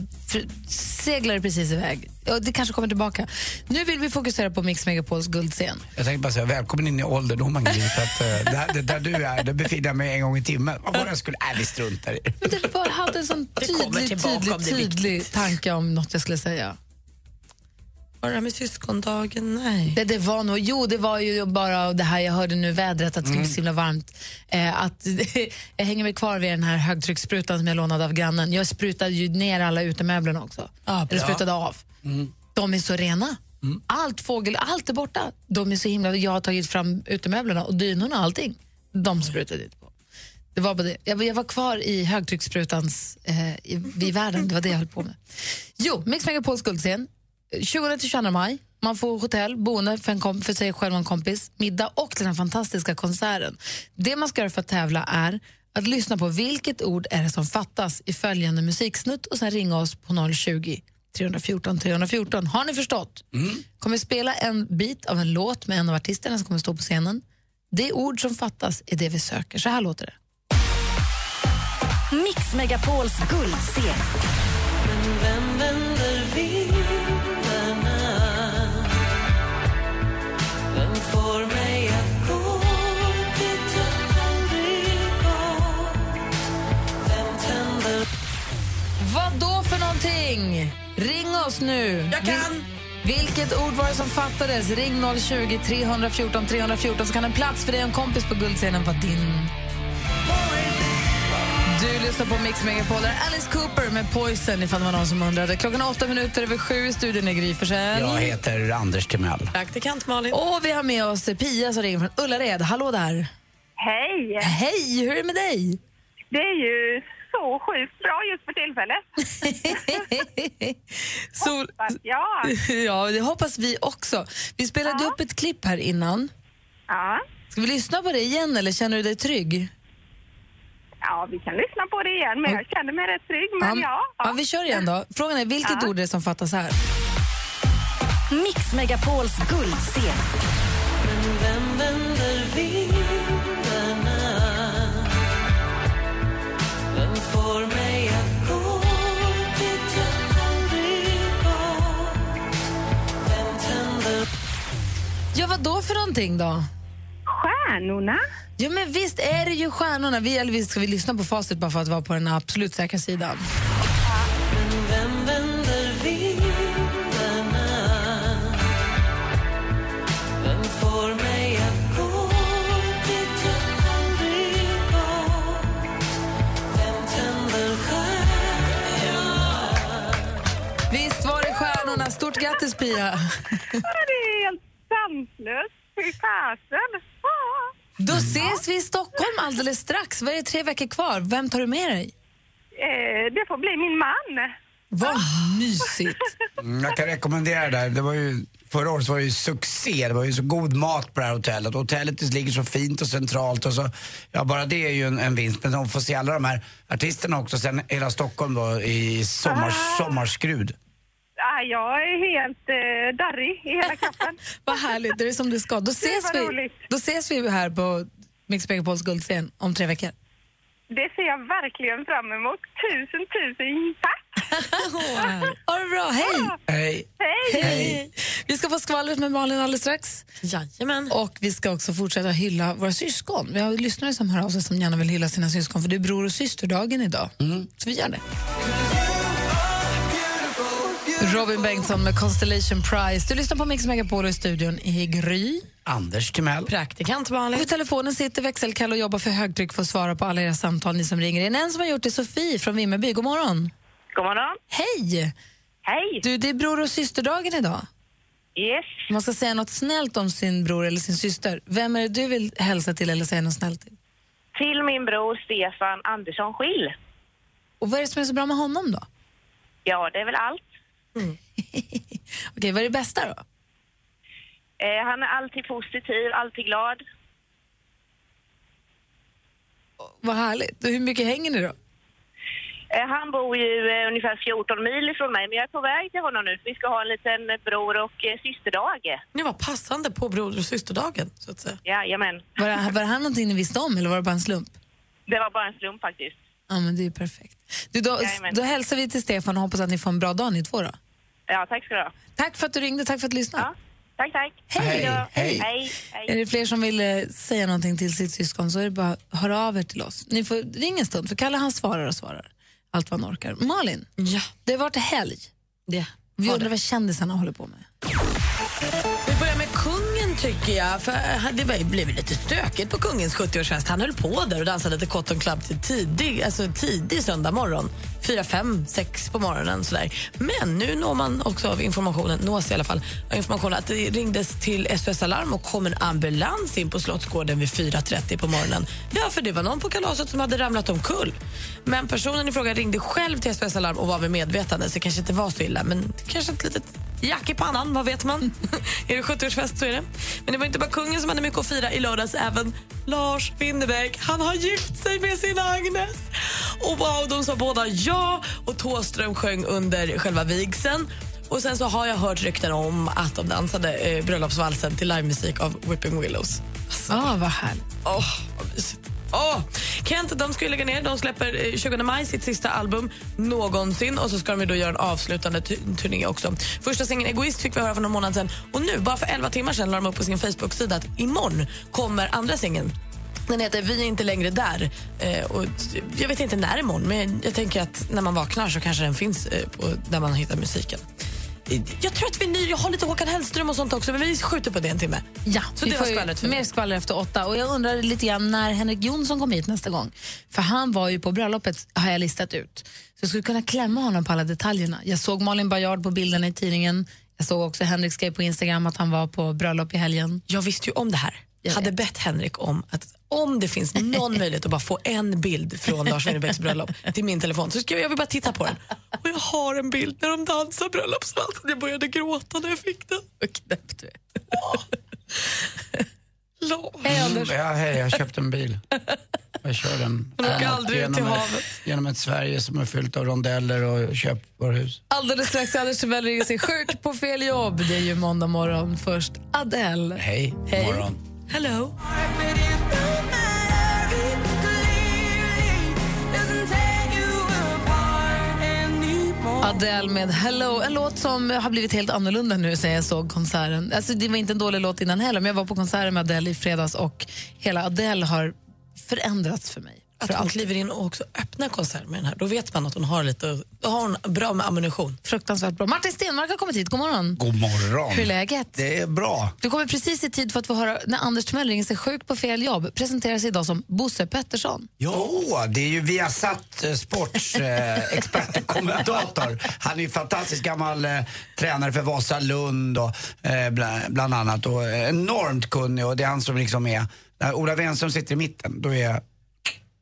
seglar det precis iväg. Ja, det kanske kommer tillbaka. Nu vill vi fokusera på Mix Megapols guldscen. Jag tänkte bara säga välkommen in i ålderdomen Gry, för att eh, där, där, där du är, där befinner jag mig en gång i timmen. Vad var det jag skulle... Nej, vi struntar i det bara hade en sån tydlig, tydlig, är tydlig tanke om något jag skulle säga. Var det med syskondagen? Nej. Det, det var nog, jo, det var ju bara det här jag hörde nu vädret, att det skulle bli så himla varmt. Eh, att, jag hänger mig kvar vid den här högtryckssprutan som jag lånade av grannen. Jag sprutade ju ner alla utemöblerna också. Ah. Eller sprutade av. De är så rena. Allt fågel, allt är borta. De är så himla, jag har tagit fram utemöblerna och dynorna och allting. De sprutade inte på. Det var det. Jag, jag var kvar i högtryckssprutans, eh, i, vid världen, det var det jag höll på med. Jo, Mix Megapols guldscen. 20-22 maj. Man får hotell, boende för, en kom- för sig själv och en kompis, middag och den här fantastiska konserten. Det man ska göra för att tävla är att lyssna på vilket ord är det som fattas i följande musiksnutt och sen ringa oss på 020 314 314. Har ni förstått? Kommer spela en bit av en låt med en av artisterna som kommer stå på scenen. Det ord som fattas är det vi söker. Så här låter det. Mix Megapols guldscen. För någonting? Ring oss nu. Jag kan. Vilket ord var det som fattades? Ring 020 314 314 så kan en plats för dig och en kompis på guldscenen vara din. Du lyssnar på Mix Megapol. Där är Alice Cooper med Poison ifall det var någon som undrade. Klockan är åtta minuter över sju i studion i Gry Forssell. Jag heter Anders Timell. Praktikant Malin. Och vi har med oss Pia som ringer från Ullared. Hallå där. Hej! Hej, hur är det med dig? Det är ju så sjukt bra just för tillfället. Sol... Hoppas jag. Ja, det hoppas vi också. Vi spelade upp ett klipp här innan. Ja. Ska vi lyssna på det igen eller känner du dig trygg? ja, vi kan lyssna på det igen, men jag känner mig rätt trygg. Men ja, ja. vi kör igen då. Frågan är vilket Ja. ord är det som fattas här? Mix Megapols guldscen. Vem Ja, vad då för någonting då? Stjärnorna. Ja, men visst är det ju stjärnorna. Vi, eller visst ska vi lyssna på facit bara för att vara på den absolut säkra sidan. Grattis, Pia. Det är helt sanslöst. Fy fasen. Då ses vi i Stockholm alldeles strax. Vad är det, tre veckor kvar? Vem tar du med dig? Eh, Det får bli min man. Vad mysigt. Mm, jag kan rekommendera det. där. Det var ju, förra året var det ju succé. Det var ju så god mat på det här hotellet. Hotellet ligger så fint och centralt. Och så, ja, bara det är ju en, en vinst. Men att få se alla de här artisterna också. Sen hela Stockholm då i sommar, sommarskrud. Ah, jag är helt eh, darrig i hela kroppen. Vad härligt, det är som det ska. Då ses, vi, roligt. då ses vi här på Mix Megapols guldscen om tre veckor. Det ser jag verkligen fram emot. Tusen, tusen tack! Ha det bra, hej! Hej. Hej! Hej! Vi ska få skvallret med Malin alldeles strax. Jajamän. Och vi ska också fortsätta hylla våra syskon. Vi har lyssnare som hör av sig som gärna vill hylla sina syskon för det är bror och systerdagen idag. Så vi gör det. Robin Bengtsson med Constellation Prize. Du lyssnar på Mix Megapol i studion i Gry. Anders Timell. Praktikant Malin. vid telefonen sitter växelkalle och jobbar för högtryck för att svara på alla era samtal ni som ringer in. En som har gjort det är Sofie från Vimmerby. God morgon. God morgon. Hej! Hej! Du, det är bror och systerdagen idag. Yes. Om man ska säga något snällt om sin bror eller sin syster, vem är det du vill hälsa till eller säga något snällt till? Till min bror Stefan Andersson Schill. Och vad är det som är så bra med honom då? Ja, det är väl allt. Okej, vad är det bästa då? Eh, han är alltid positiv, alltid glad. Vad härligt. Hur mycket hänger ni då? Eh, han bor ju eh, ungefär 14 mil ifrån mig, men jag är på väg till honom nu. Vi ska ha en liten eh, bror och eh, systerdag. Det var passande på bror och systerdagen, så att säga. Jajamän. Var det, var det här någonting ni visste om eller var det bara en slump? Det var bara en slump faktiskt. Ja, men det är perfekt. Du, då, Jajamän. då hälsar vi till Stefan och hoppas att ni får en bra dag ni två då. Ja, tack ska du ha. Tack för att du ringde, tack för att du lyssnade. Ja, tack, tack. Hej. då. Hej. Hej. Är Hej. det fler som vill eh, säga någonting till sitt syskon så är det bara höra av er till oss. Ni får ringa en stund, för Kalle han svarar och svarar allt vad han orkar. Malin, Ja, det har varit helg. det Vi var undrar vad kändisarna håller på med. Vi börjar med kungen tycker jag. För eh, det blev lite stökigt på kungens 70-årsfest. Han höll på där och dansade lite Cotton Club till tidig, alltså tidig söndag morgon. Fyra, fem, sex på morgonen. Sådär. Men nu når man också av informationen, nås i alla fall, av informationen att det ringdes till SOS Alarm och kom en ambulans in på Slottsgården vid 4.30 på morgonen. Ja, för det var någon på kalaset som hade ramlat omkull. Men personen i fråga ringde själv till SOS Alarm och var vid medvetande, så det kanske inte var så illa. Men kanske ett litet jack i pannan, vad vet man? är det 70-årsfest så är det. Men det var inte bara kungen som hade mycket att fira i lördags, även Lars Winnerbäck. Han har gift sig med sin Agnes. Och wow, de sa båda ja och Thåström sjöng under själva vigseln. Och sen så har jag hört rykten om att de dansade eh, bröllopsvalsen till livemusik av Whipping Willows. Alltså, Ah, vad härligt. Åh, vad mysigt. Oh. Kent de ska ju lägga ner. De släpper eh, 20 maj sitt sista album någonsin och så ska de ju då göra en avslutande turné också. Första singeln Egoist fick vi höra för någon månad sen och nu, bara för 11 timmar sen, la de upp på sin Facebook-sida att imorgon kommer andra singeln. Den heter Vi är inte längre där. Eh, och jag vet inte när imorgon, men jag tänker att när man vaknar så kanske den finns eh, på, där man hittar musiken. Jag tror att vi ny, jag har lite Håkan Hellström och sånt också, men vi skjuter på det en timme. Ja, Så vi det får skvallret för mer skvaller efter åtta. Och jag undrar lite grann när Henrik Jonsson kommer hit nästa gång. För han var ju på bröllopet, har jag listat ut. Så jag skulle kunna klämma honom på alla detaljerna. Jag såg Malin Bajard på bilderna i tidningen. Jag såg också Henrik skrev på Instagram att han var på bröllop i helgen. Jag visste ju om det här. Jag hade bett Henrik om att om det finns någon möjlighet att bara få en bild från Lars Winnerbäcks bröllop till min telefon så ska jag, jag vill bara titta på den. Och jag har en bild när de dansar bröllopsvalsen. Jag började gråta när jag fick den. Vad knäppt du är. Hej Anders. Ja, hej, jag har köpt en bil. Jag kör den Men åker framåt aldrig ut till ett- havet. Genom ett Sverige som är fyllt av rondeller och köpvaruhus. Alldeles strax är Anders Timell ringer sig sjuk på fel jobb. Det är ju måndag morgon. Först Adele. Hej, Hej. morgon. Hello. Adele med Hello, en låt som har blivit helt annorlunda nu sen jag såg konserten. Alltså, det var inte en dålig låt innan heller, men jag var på konserten med Adele i fredags och hela Adele har förändrats för mig. Att hon allt. kliver in och också öppnar konsert med den här, då vet man att hon har lite, då har hon bra med ammunition. Fruktansvärt bra. Martin Stenmark har kommit hit. God morgon. God morgon. Hur är läget? Det är bra. Du kommer precis i tid för att få höra när Anders Timell ringer sig sjuk på fel jobb. Presenteras idag som Bosse Pettersson. Jo, det är ju Viasat eh, Sports eh, expert kommentator. Han är ju fantastisk gammal eh, tränare för Vasalund och eh, bland, bland annat och eh, enormt kunnig och det är han som liksom är, när Ola Wenström sitter i mitten, då är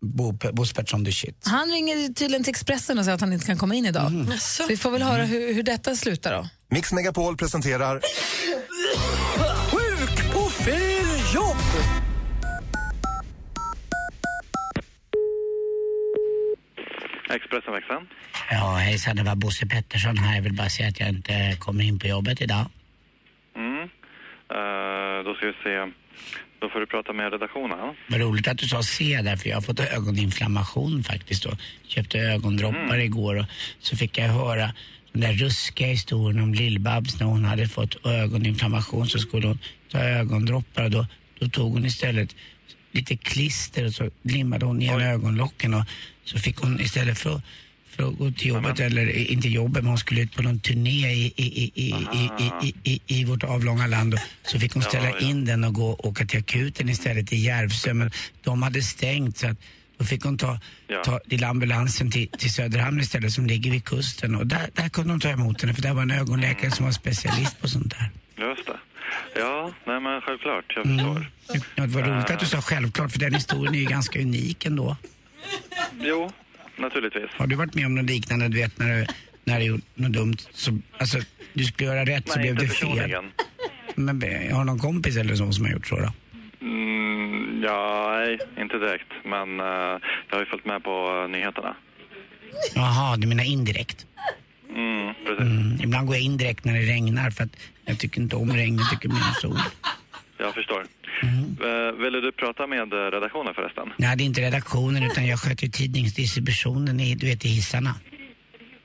Bo, Bosse Pettersson the shit. Han ringer tydligen till Expressen och säger att han inte kan komma in idag. Så vi får väl höra hur, hur detta slutar då. Mix Megapol presenterar Sjuk på fel jobb! Expressenväxeln. Ja, hejsan, det var Bosse Pettersson här. Jag vill bara säga att jag inte kommer in på jobbet idag. Mm. Eh, då ska vi se. Då får du prata med redaktionen. Vad roligt att du sa C där, för jag har fått ögoninflammation faktiskt och köpte ögondroppar igår och så fick jag höra den där ruskiga historien om Lill-Babs när hon hade fått ögoninflammation så skulle hon ta ögondroppar och då, då tog hon istället lite klister och så limmade hon igen ögonlocken och så fick hon istället för för att gå till jobbet, men, eller eh, inte jobbet, men hon skulle ut på någon turné i, i, i, i, i, i, i, ah. vårt avlånga land. Och så fick hon ställa ja, ja. in den och gå, åka till akuten istället i Järvsö, men de hade stängt så att då fick hon ta, ta lilla ambulansen till, till Söderhamn istället som ligger vid kusten och där, där kunde de ta emot henne för där var en ögonläkare som var specialist på sånt där. Just det. Ja, nej men självklart, jag mm. förstår. Mm. Det var roligt att du sa självklart för den historien är ju ganska unik ändå. Jo, naturligtvis. Har du varit med om något liknande, du vet när du, när du gjort något dumt? Så, alltså, du skulle göra rätt så Nej, blev inte det fel. Men be- har någon kompis eller så som har gjort så då? Mm, ja, nej, inte direkt. Men eh, jag har ju följt med på eh, nyheterna. Jaha, du menar indirekt? Mm, precis. Mm, ibland går jag indirekt när det regnar för att jag tycker inte om regn, jag tycker mer om sol. Jag förstår. Mm. Eh, ville du prata med eh, redaktionen förresten? Nej, det är inte redaktionen utan jag sköter tidningsdistributionen i, du vet, i hissarna.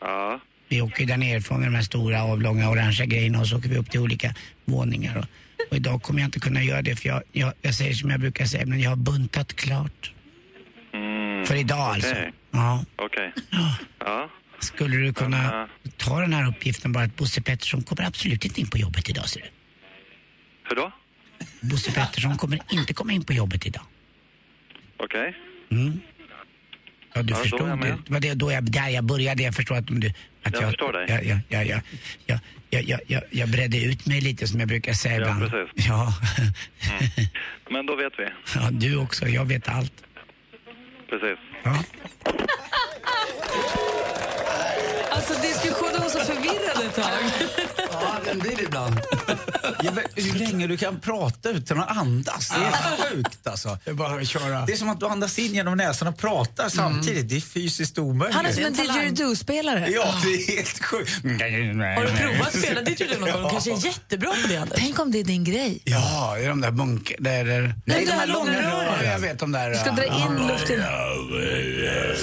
Ja. Vi åker ju där nerifrån med de här stora avlånga orangea grejerna och så åker vi upp till olika våningar. Och, och idag kommer jag inte kunna göra det för jag, jag, jag säger som jag brukar säga, men jag har buntat klart. Mm, För idag alltså. Okej. Ja. Okej. Ja. Skulle du kunna eh, ta den här uppgiften bara att Bosse Pettersson kommer absolut inte in på jobbet idag ser du. Hur då? Bosse Pettersson kommer inte komma in på jobbet idag. Okej. Mm. Ja, du Ja, förstod jag det. var det, då jag, där jag började. Jag förstår att du... Att Jag förstår dig. Jag, jag, jag, jag, jag, jag, jag, jag, jag bredde ut mig lite som jag brukar säga Ja, ibland. precis. Ja, Men då vet vi. ja, du också. Jag vet allt. Precis. Ja. Alltså diskussionen var så förvirrad ett tag. Ja, den blir det ibland. Ja, men hur länge du kan prata utan att andas, det är sjukt alltså. Det är bara att köra. Det är som att du andas in genom näsan och pratar samtidigt. Det är fysiskt omöjligt. Han är som en didgeridoo-spelare. Ja, det är helt sjukt. Har du provat att spela didgeridoo någon gång? Du kanske är jättebra på det Anders? Tänk om det är din grej. Ja, är de där munk... Där, där. Nej, de här långa rören. Ja, jag vet de där. Du ska dra in luften.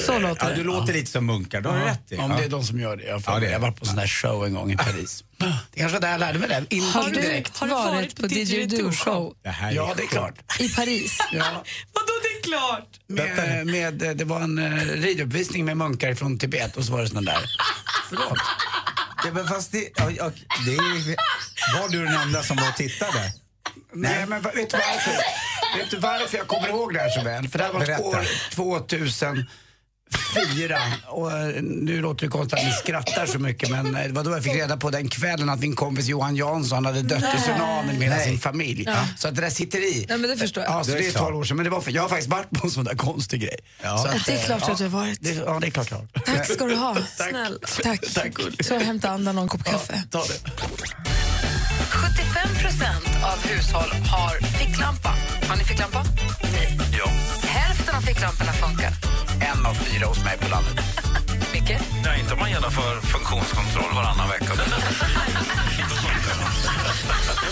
Så låter Ja, det. du låter lite som munkar, det har du rätt i. Om det är de som gör det. Jag, Ja, det jag var på sån där show en gång i Paris. Det kanske var där jag lärde mig det. In, Har du indirekt. Har du varit på didgeridoo-show Det här är Ja, det är klart. i Paris? Ja. Vadå det är klart? Med, med, det var en uh, riduppvisning med munkar från Tibet och så var det sån där. Förlåt. Ja, men fast det, ja, ja, det är, var du den enda som var och tittade? Nej, men vet du varför? vet du varför jag kommer ihåg det här så väl? För det här var Berätta. år 2004 och eh, nu låter det konstigt att ni skrattar så mycket men eh, det var då jag fick reda på den kvällen att min kompis Johan Jansson hade dött i tsunamin med hela sin familj. Så att det där sitter i. Nej, men det förstår jag. Ja, så Det är det är klart. 12 år sedan. Men det var för, jag har faktiskt varit på en sån där konstig grej. Ja. Så att, Det är eh, klart ja, att du har varit. Det, ja, det är klart. klart. Tack ska du ha. Snälla. Tack. Tack. Så jag hämtar andan en kopp kaffe. Ta det. 75% av hushåll har ficklampa. Har ni ficklampa? Nej. Ja. Av ficklamporna funkar. En av fyra hos mig på landet. Micke? Nej, inte om man genomför funktionskontroll varannan vecka. ja,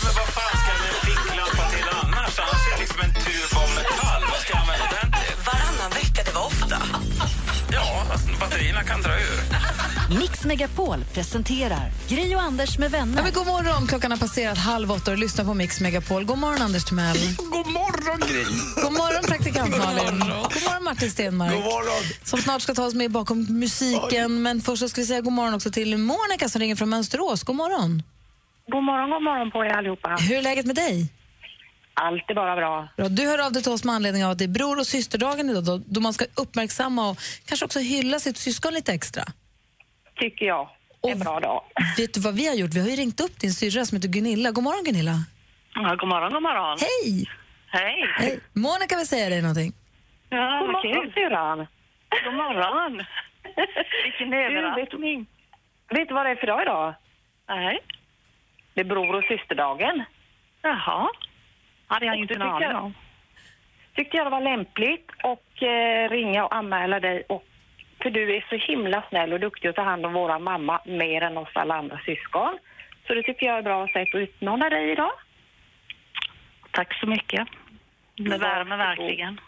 men vad fan batterierna kan dra ur. Mix Megapol presenterar Gri och Anders med vänner. Ja, men god morgon, klockan har passerat halv åtta och lyssnar på Mix Megapol. God morgon Anders Timell. God morgon Gry! God morgon praktikant Malin. God morgon Martin Stenmark. God morgon! Som snart ska ta oss med bakom musiken. Men först så ska vi säga god morgon också till Monica som ringer från Mönsterås. God morgon. God morgon, god morgon på er allihopa. Hur är läget med dig? Allt är bara bra. Bra. Du hör av dig till oss med anledning av att det är bror och systerdagen idag då, då man ska uppmärksamma och kanske också hylla sitt syskon lite extra. Tycker jag. Det är en bra dag. Vet du vad vi har gjort? Vi har ju ringt upp din syrra som heter Gunilla. God morgon Gunilla. Ja, god morgon, god morgon. Hej! Hej. Hej. Monica vill säga dig någonting. Ja, god morgon, syrran. God morgon. Vilken överraskning. Vet, vet du vad det är för dag idag? Nej. Det är bror och systerdagen. Jaha. Hade jag inte en aning om. tyckte jag det var lämpligt att eh, ringa och anmäla dig. Och, för du är så himla snäll och duktig att ta hand om våra mamma mer än oss alla andra syskon. Så det tycker jag är bra sätt att utmana dig idag. Tack så mycket. Det värmer verkligen.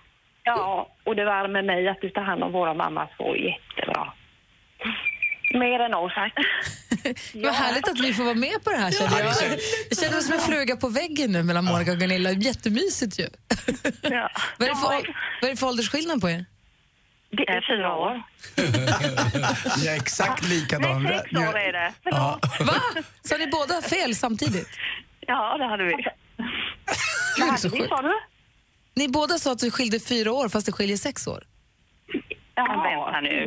Ja, och det värmer mig att du tar hand om våra mamma så jättebra. Mer än oss. Vad härligt att vi får vara med på det här känner jag. Jag känner mig som en fluga på väggen nu mellan Monica och Gunilla. Jättemysigt ju. Ja. Vad är, för, vad är det för åldersskillnad på er? Det är fyra år. Jag är exakt likadan. Nej, sex år är det. Ja. Va? Så ni båda fel samtidigt? Ja, det hade vi. Det är så sjukt. Ni båda sa att det skilde fyra år fast det skiljer sex år. Ja, vänta nu.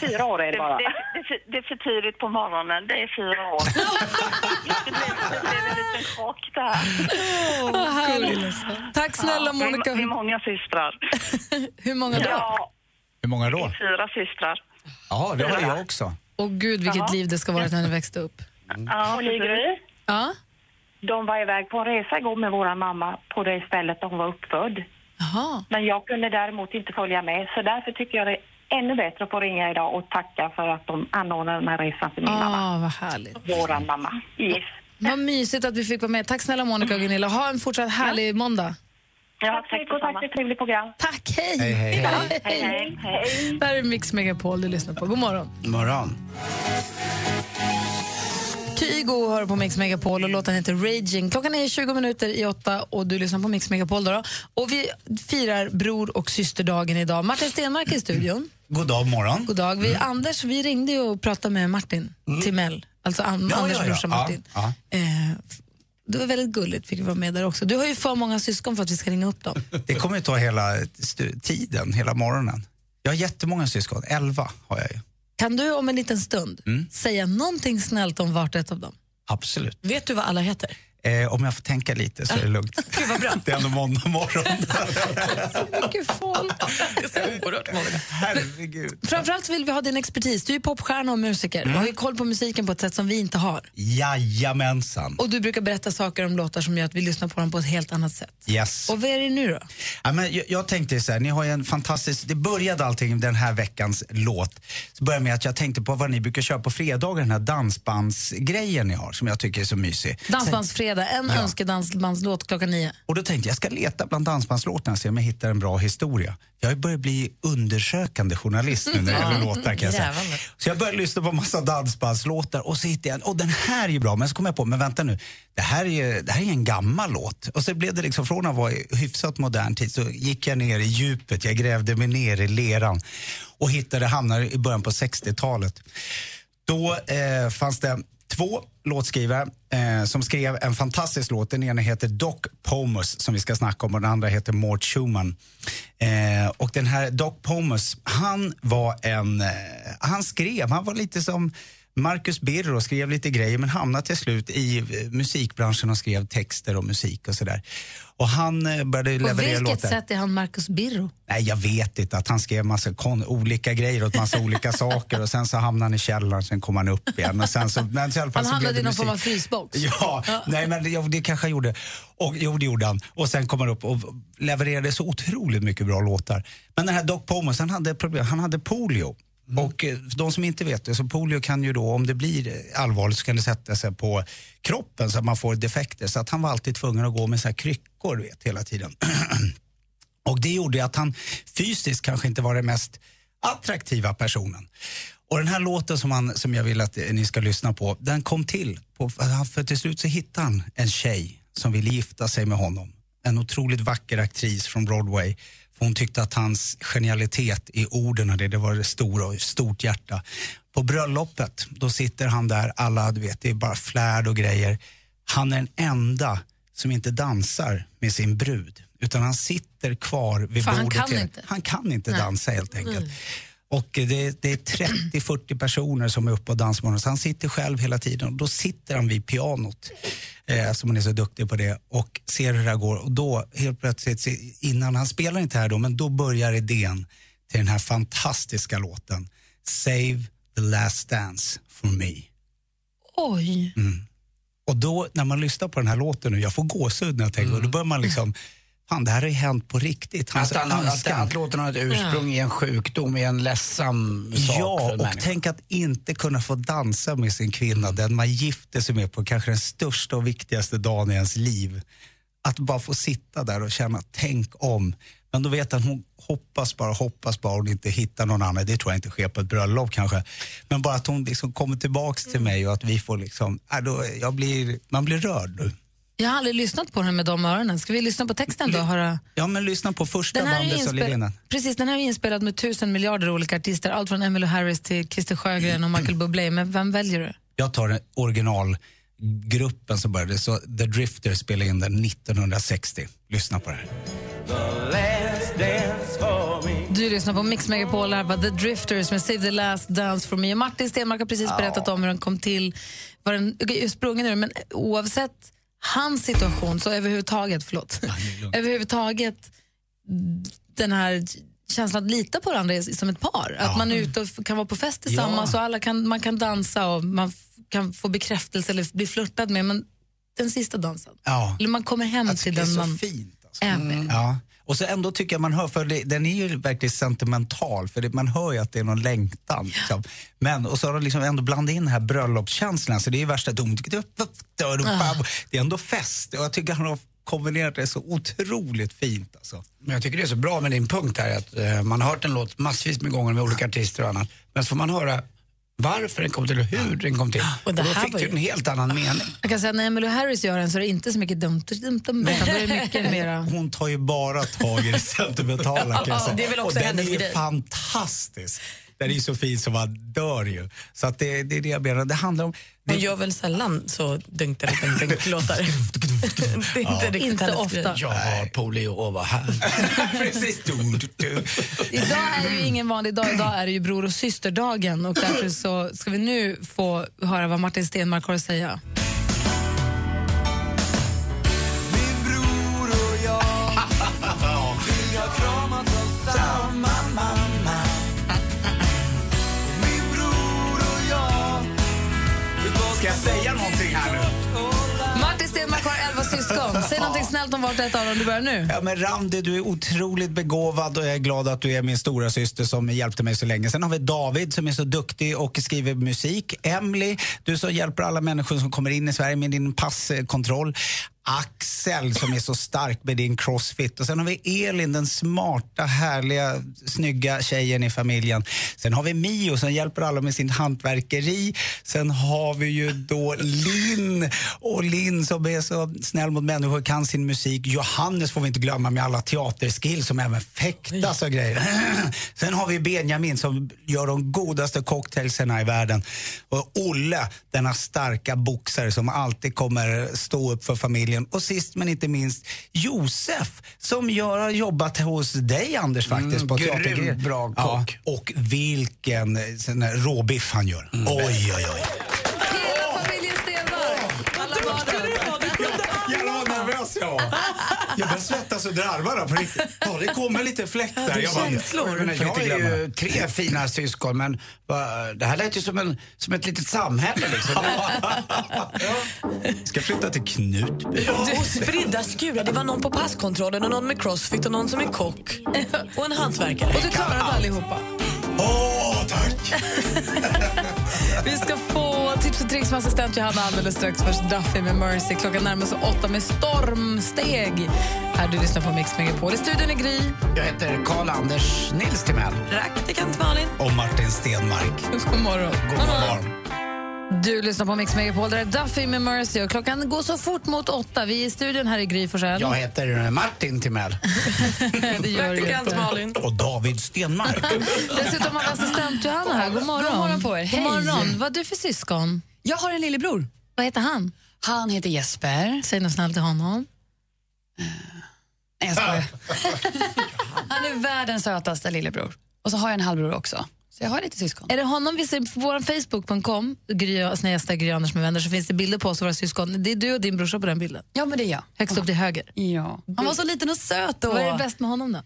Fyra år, är det bara. Det, det, det är för tidigt på morgonen. Det är fyra år. det, blev, det en liten chock där. Vad härligt. Tack snälla Ja, Monica. Vi, vi är många systrar. Hur många då? Ja, Hur många då? fyra systrar. Ja, det har jag också. Åh gud vilket Jaha. liv det ska vara när ni växte upp. Ja, och? Ja? De var iväg på en resa igår med vår mamma på det stället de var uppfödd. Jaha. Men jag kunde däremot inte följa med, så därför tycker jag det ännu bättre att få ringa idag och tacka för att de anordnade den här resan till min mamma. Ah, vad härligt. Våran mamma. Yes. Vad mysigt att vi fick vara med. Tack snälla Monica och Gunilla. Ha en fortsatt härlig måndag. Ja, tack och tack för ett trevligt program. Tack, hej! Hej, hej, hej. Ja, Hej, hej, hej. Där är Mix Megapol du lyssnar på. God morgon. Morgon. Kygo hör på Mix Megapol och låten heter Raging. Klockan är 20 minuter i åtta och du lyssnar på Mix Megapol. Då då. Och vi firar bror och systerdagen idag. Martin Stenmark är i studion. God dag, morgon. God dag. Vi, Anders, vi ringde och pratade med Martin Timell, alltså An- Mm. Ja, Anders ja, ja. brorsa Martin. Ja, Eh, det var väldigt gulligt, fick vi vara med där också. Du har ju för många syskon för att vi ska ringa upp dem. Det kommer ju ta hela tiden, hela morgonen. Jag har jättemånga syskon, elva har jag ju. Kan du om en liten stund Mm. säga någonting snällt om vart ett av dem? Absolut. Vet du vad alla heter? Eh, om jag får tänka lite så är det lugnt. Gud vad bra. Det är ändå måndag morgon. Mycket folk. Det är så oerhört många. Herregud. Framförallt vill vi ha din expertis. Du är popstjärna och musiker. Mm. Du har ju koll på musiken på ett sätt som vi inte har. Jajamensan. Och du brukar berätta saker om låtar som gör att vi lyssnar på dem på ett helt annat sätt. Yes. Och vad är det nu då? Ja, men jag, jag tänkte så här, ni har ju en fantastisk, det började allting den här veckans låt. Så började med att jag tänkte på vad ni brukar köra på fredagar, den här dansbandsgrejen ni har som jag tycker är så mysig. Dansbandsfredag, en Ja. önskedansbandslåt klockan nio. Och då tänkte jag, jag ska leta bland dansbandslåtarna och se om jag hittar en bra historia. Jag börjar bli undersökande journalist nu när det gäller låtar kan jag säga. Så jag började lyssna på massa dansbandslåtar och så hittade jag en, och den här är ju bra. Men så kom jag på, men vänta nu, det här är ju det här är en gammal låt. Och så blev det liksom, från att vara i hyfsat modern tid så gick jag ner i djupet, jag grävde mig ner i leran och hittade, hamnade i början på 60-talet. Då eh, fanns det två låtskrivare eh, som skrev en fantastisk låt. Den ena heter Doc Pomus som vi ska snacka om och den andra heter Mort Schumann. Eh, och den här Doc Pomus, han var en, eh, han skrev, han var lite som Marcus Birro skrev lite grejer men hamnade till slut i eh, musikbranschen och skrev texter och musik och sådär. Och han eh, började På leverera vilket låtar. sätt är han Marcus Birro? Nej, jag vet inte. Att han skrev massa kon- olika grejer åt massa olika saker och sen så hamnade han i källaren, sen kom han upp igen. Och sen så, men i alla fall Han hamnade i någon form av frysbox. Ja, nej men det, det kanske han gjorde. Och, jo, det gjorde han. Och sen kom han upp och levererade så otroligt mycket bra låtar. Men den här Doc Pomus, han hade problem. Han hade polio. Mm. Och eh, de som inte vet det, så polio kan ju då, om det blir allvarligt så kan det sätta sig på kroppen så att man får defekter. Så att han var alltid tvungen att gå med så här kryckor, vet, hela tiden. Och det gjorde att han fysiskt kanske inte var den mest attraktiva personen. Och den här låten som, han, som jag vill att eh, ni ska lyssna på, den kom till. På, för till slut så hittade han en tjej som ville gifta sig med honom. En otroligt vacker aktris från Broadway. Hon tyckte att hans genialitet i orden det, det var det stora och stort hjärta. På bröllopet, då sitter han där, alla, du vet, det är bara flärd och grejer. Han är den enda som inte dansar med sin brud. Utan han sitter kvar vid För han bordet. kan hela- inte. Han kan inte Nej. dansa helt enkelt. Mm. Och det, det är 30-40 personer som är uppe och dansar. Så han sitter själv hela tiden. Och då sitter han vid pianot, eh, som han är så duktig på det, och ser hur det här går. Och då, helt plötsligt, innan han spelar inte här då, men då börjar idén till den här fantastiska låten Save the last dance for me. Oj. Mm. Och då, när man lyssnar på den här låten nu, jag får gåshud när jag tänker, och då börjar man liksom, fan det här har ju hänt på riktigt. Hans Att, han, att, att låten har ett ursprung i en sjukdom, i en ledsam sak för Ja, en och människa. tänk att inte kunna få dansa med sin kvinna, den man gifter sig med på kanske den största och viktigaste dagen i ens liv. Att bara få sitta där och känna, tänk om. Men då vet han, hon hoppas bara, hoppas bara hon inte hittar någon annan. Det tror jag inte sker på ett bröllop kanske. Men bara att hon liksom kommer tillbaks till mig och att vi får liksom, äh, då, jag blir, man blir rörd nu. Jag har aldrig lyssnat på den med de öronen. Ska vi lyssna på texten då? Höra? Ja, men lyssna på första bandet som inspel-. Precis, den här är inspelad med tusen miljarder olika artister. Allt från Emmylou Harris till Christer Sjögren och Michael Bublé. Men vem väljer du? Jag tar originalgruppen som började, så The Drifters spelade in den 1960. Lyssna på det här. Du lyssnar på Mix Megapol, här var The Drifters med Save the last dance for me. Martin Stenmark har precis berättat om hur den kom till, var den är sprungen ur, men oavsett hans situation så överhuvudtaget, förlåt, överhuvudtaget den här känslan att lita på varandra som ett par. Att man är ute och kan vara på fest tillsammans Ja. och alla kan, man kan dansa och man kan få bekräftelse eller bli flörtad med. Men den sista dansen, Ja. eller man kommer hem Alltså, till den man fint. är med. Ja. Och så ändå tycker jag man hör, för det, den är ju verkligen sentimental, för det, man hör ju att det är någon längtan. Liksom. Men, och så har de liksom ändå blandat in den här bröllopskänslan, så det är ju värsta dum, Det är ändå fest, och jag tycker han har kombinerat det så otroligt fint. Alltså. Men jag tycker det är så bra med din punkt här att eh, man har hört en låt massvis med gånger med olika artister och annat. Men så får man höra varför den kom till och hur den kom till. Och, det då här fick var du en helt annan mening. Jag kan säga att när Emmylou Harris gör den så är det inte så mycket dumt, dumt, dumt då är det mycket mera... Hon tar ju bara tag i det sentimentala kan jag säga. Det är väl också och den är ju fantastisk. Den är ju så fin så man dör ju. Så att det, det är det jag menar. Det handlar om... Hon gör väl sällan så dunkade dunk, dunk, låtar. det är inte riktigt Inte ofta. Jag har polio och var här. Precis. Du, du, du. Idag är det ju ingen vanlig dag, idag är det ju bror och systerdagen och därför så ska vi nu få höra vad Martin Stenmark har att säga. Snällt om vart ett av dem. Du börjar nu. Ja, men Randi, du är otroligt begåvad och jag är glad att du är min stora syster som hjälpte mig så länge. Sen har vi David som är så duktig och skriver musik. Emily, du som hjälper alla människor som kommer in i Sverige med din passkontroll. Axel som är så stark med din crossfit. Och sen har vi Elin, den smarta, härliga, snygga tjejen i familjen. Sen har vi Mio som hjälper alla med sin hantverkeri. Sen har vi ju då Linn. Och Linn som är så snäll mot människor och kan sin musik. Johannes får vi inte glömma med alla teaterskills som även fäktas och grejer. Sen har vi Benjamin som gör de godaste cocktailserna i världen. Och Olle, denna starka boxare som alltid kommer stå upp för familjen. Och sist men inte minst Josef som jag har jobbat hos dig Anders faktiskt. Mm, på grymt teatergrejer. bra kock. Ja, och vilken eh, sån råbiff han gör. Oj, oj, oj. Nervös jag börjar svettas under armarna på riktigt. Ja, det kommer lite fläkt där. Jag, bara, Jag, menar, jag glömma ju tre fina syskon men va, det här lät ju som, en, som ett litet samhälle liksom. Ska flytta till Knutby. Och spridda skurar. Det var någon på passkontrollen och någon med crossfit och någon som är kock. Och en hantverkare. Och du klarade allihopa. Åh, tack! Vi ska få tips och tricks med assistent Johanna alldeles strax. Först Duffy med Mercy. Klockan närmar sig åtta med stormsteg. här. Du lyssnar på Mix Megapol. I studion är Gry. Jag heter Karl-Anders Nils Timell. Praktikant Malin. Och Martin Stenmark. God morgon. God morgon. Du lyssnar på Mix Megapol. Det är Duffy med Mercy. Och klockan går så fort mot åtta. Vi är i studion här i Gry Forssell. Jag heter Martin Timell. det gör Praktikant inte. Malin. Och David Stenmark. Dessutom har vi assistent Johanna här. God morgon. God morgon på er. God Hej. morgon. Vad har du för syskon? Jag har en lillebror. Vad heter han? Han heter Jesper. Säg något snällt till honom. Nej, jag skojar. Han är världens sötaste lillebror. Och så har jag en halvbror också. Så jag har lite syskon. Är det honom vi ser på vår Facebook.com, Gry, Anders med vänner, så finns det bilder på oss och våra syskon. Det är du och din brorsa på den bilden. Ja, men det är jag. Högst upp till höger. Ja. Han var så liten och söt då. Vad är det bäst med honom då?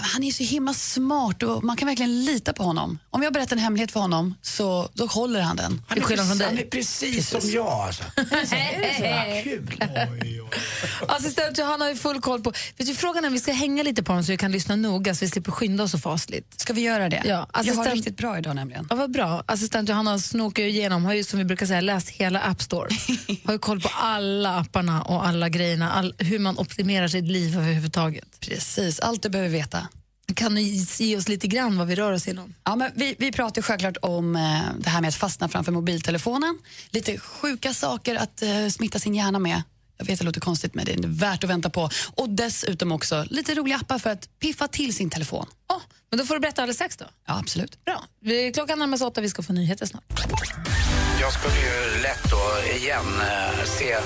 Han är så himla smart och man kan verkligen lita på honom. Om jag berättar en hemlighet för honom så då håller han den. Han är, skillnad från precis, dig. han är precis, som jag alltså. Kul. Assistent Johanna har ju full koll på... Vet du, frågan är om vi ska hänga lite på honom så vi kan lyssna noga så vi slipper skynda oss så fasligt. Ska vi göra det? Ja, Jag har assistent- riktigt bra idag nämligen. Ja, vad bra. Assistent Johanna snokar ju igenom, har ju som vi brukar säga läst hela App Store. har ju koll på alla apparna och alla grejerna, all, hur man optimerar sitt liv överhuvudtaget. Precis, allt du behöver veta. Kan du ge oss lite grann vad vi rör oss inom? Ja, men vi, vi pratar självklart om eh, det här med att fastna framför mobiltelefonen. Lite sjuka saker att eh, smitta sin hjärna med. Jag vet det låter konstigt men det är värt att vänta på. Och dessutom också lite roliga appar för att piffa till sin telefon. Oh, men då får du berätta alldeles strax då. Ja, absolut. Bra. Vi, klockan närmar sig åtta, vi ska få nyheter snart. Jag skulle ju lätt då igen eh, se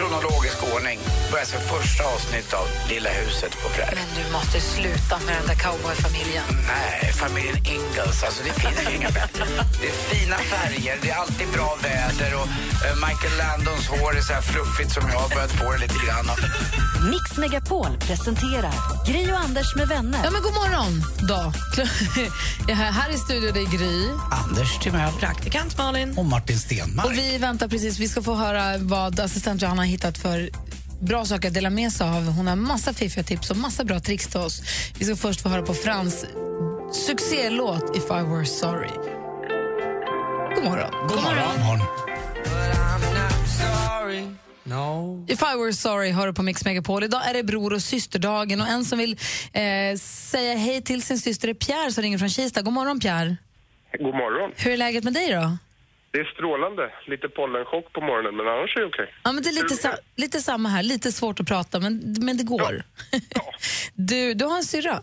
kronologisk ordning börja se första avsnitt av Lilla huset på prärien. Men du måste sluta med den där cowboyfamiljen. Nej, familjen Ingalls. Alltså det finns ju inga bättre. Det är fina färger, det är alltid bra väder och eh, Michael Landons hår är så här fluffigt som jag har börjat få det lite grann. Mix Megapol presenterar Gri och Anders med vänner. Ja, men god morgon då. Ja, här, här i studion är Gry. Anders Timell. Praktikant Malin. Och Martin Stenmark. Och vi väntar precis, vi ska få höra vad assistent Johanna har hittat för bra saker att dela med sig av. Hon har massa fiffiga tips och massa bra tricks till oss. Vi ska först få höra på Frans succélåt If I Were Sorry. God morgon. God morgon. If I Were Sorry hör du på Mix Megapol. Idag är det bror och systerdagen och en som vill eh, säga hej till sin syster är Pierre som ringer från Kista. God morgon Pierre. God morgon. Hur är läget med dig då? Det är strålande. Lite pollenchock på morgonen, men annars är det okej. Ja, men det är lite, sa lite samma här, lite svårt att prata men, men det går. du, du har en syrra?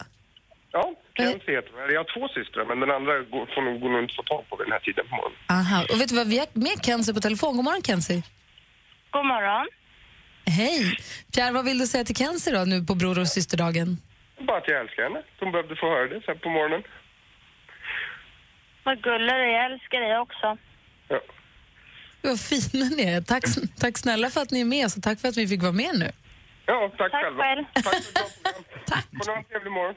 Ja, Kenzie heter hon. Jag har två systrar, men den andra går- får nog, går nog inte få tag på vid den här tiden på morgonen. Aha. Och vet du vad, vi har med Kenzie på telefon. God morgon Kenzie. God morgon. Hej. Pierre, vad vill du säga till Kenzie då nu på bror och systerdagen? Bara att jag älskar henne. Hon behövde få höra det här på morgonen. Vad gullig du är. Jag älskar dig också. Vad fina ni är. Tack, tack snälla för att ni är med och tack för att vi fick vara med nu. Ja, tack, Tack själva. själv. Tack för ett bra program. Tack. Ha en trevlig morgon.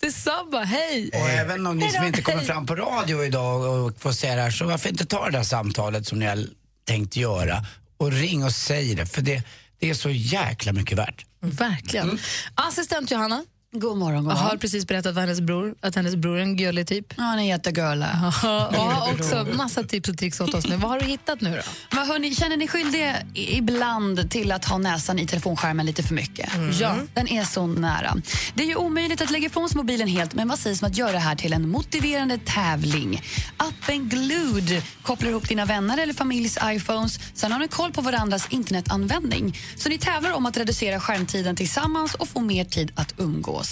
Detsamma, hej! Och även om ni som inte kommer fram på radio idag och får säga det här, så varför inte ta det där samtalet som ni har tänkt göra och ring och säg det, för det, det är så jäkla mycket värt. Verkligen. Assistent Johanna God morgon, god har morgon. precis berättat för hennes bror att hennes bror är en gullig typ. Ja, han är jättegullig. och har också massa tips och tricks åt oss nu. Vad har du hittat nu då? Men hörni, känner ni skyldiga ibland till att ha näsan i telefonskärmen lite för mycket? Ja. Den är så nära. Det är ju omöjligt att lägga ifrån sig mobilen helt, men vad sägs om att göra det här till en motiverande tävling? Appen Glued kopplar ihop dina vänner eller familjs iPhones. Sen har ni koll på varandras internetanvändning. Så ni tävlar om att reducera skärmtiden tillsammans och få mer tid att umgås.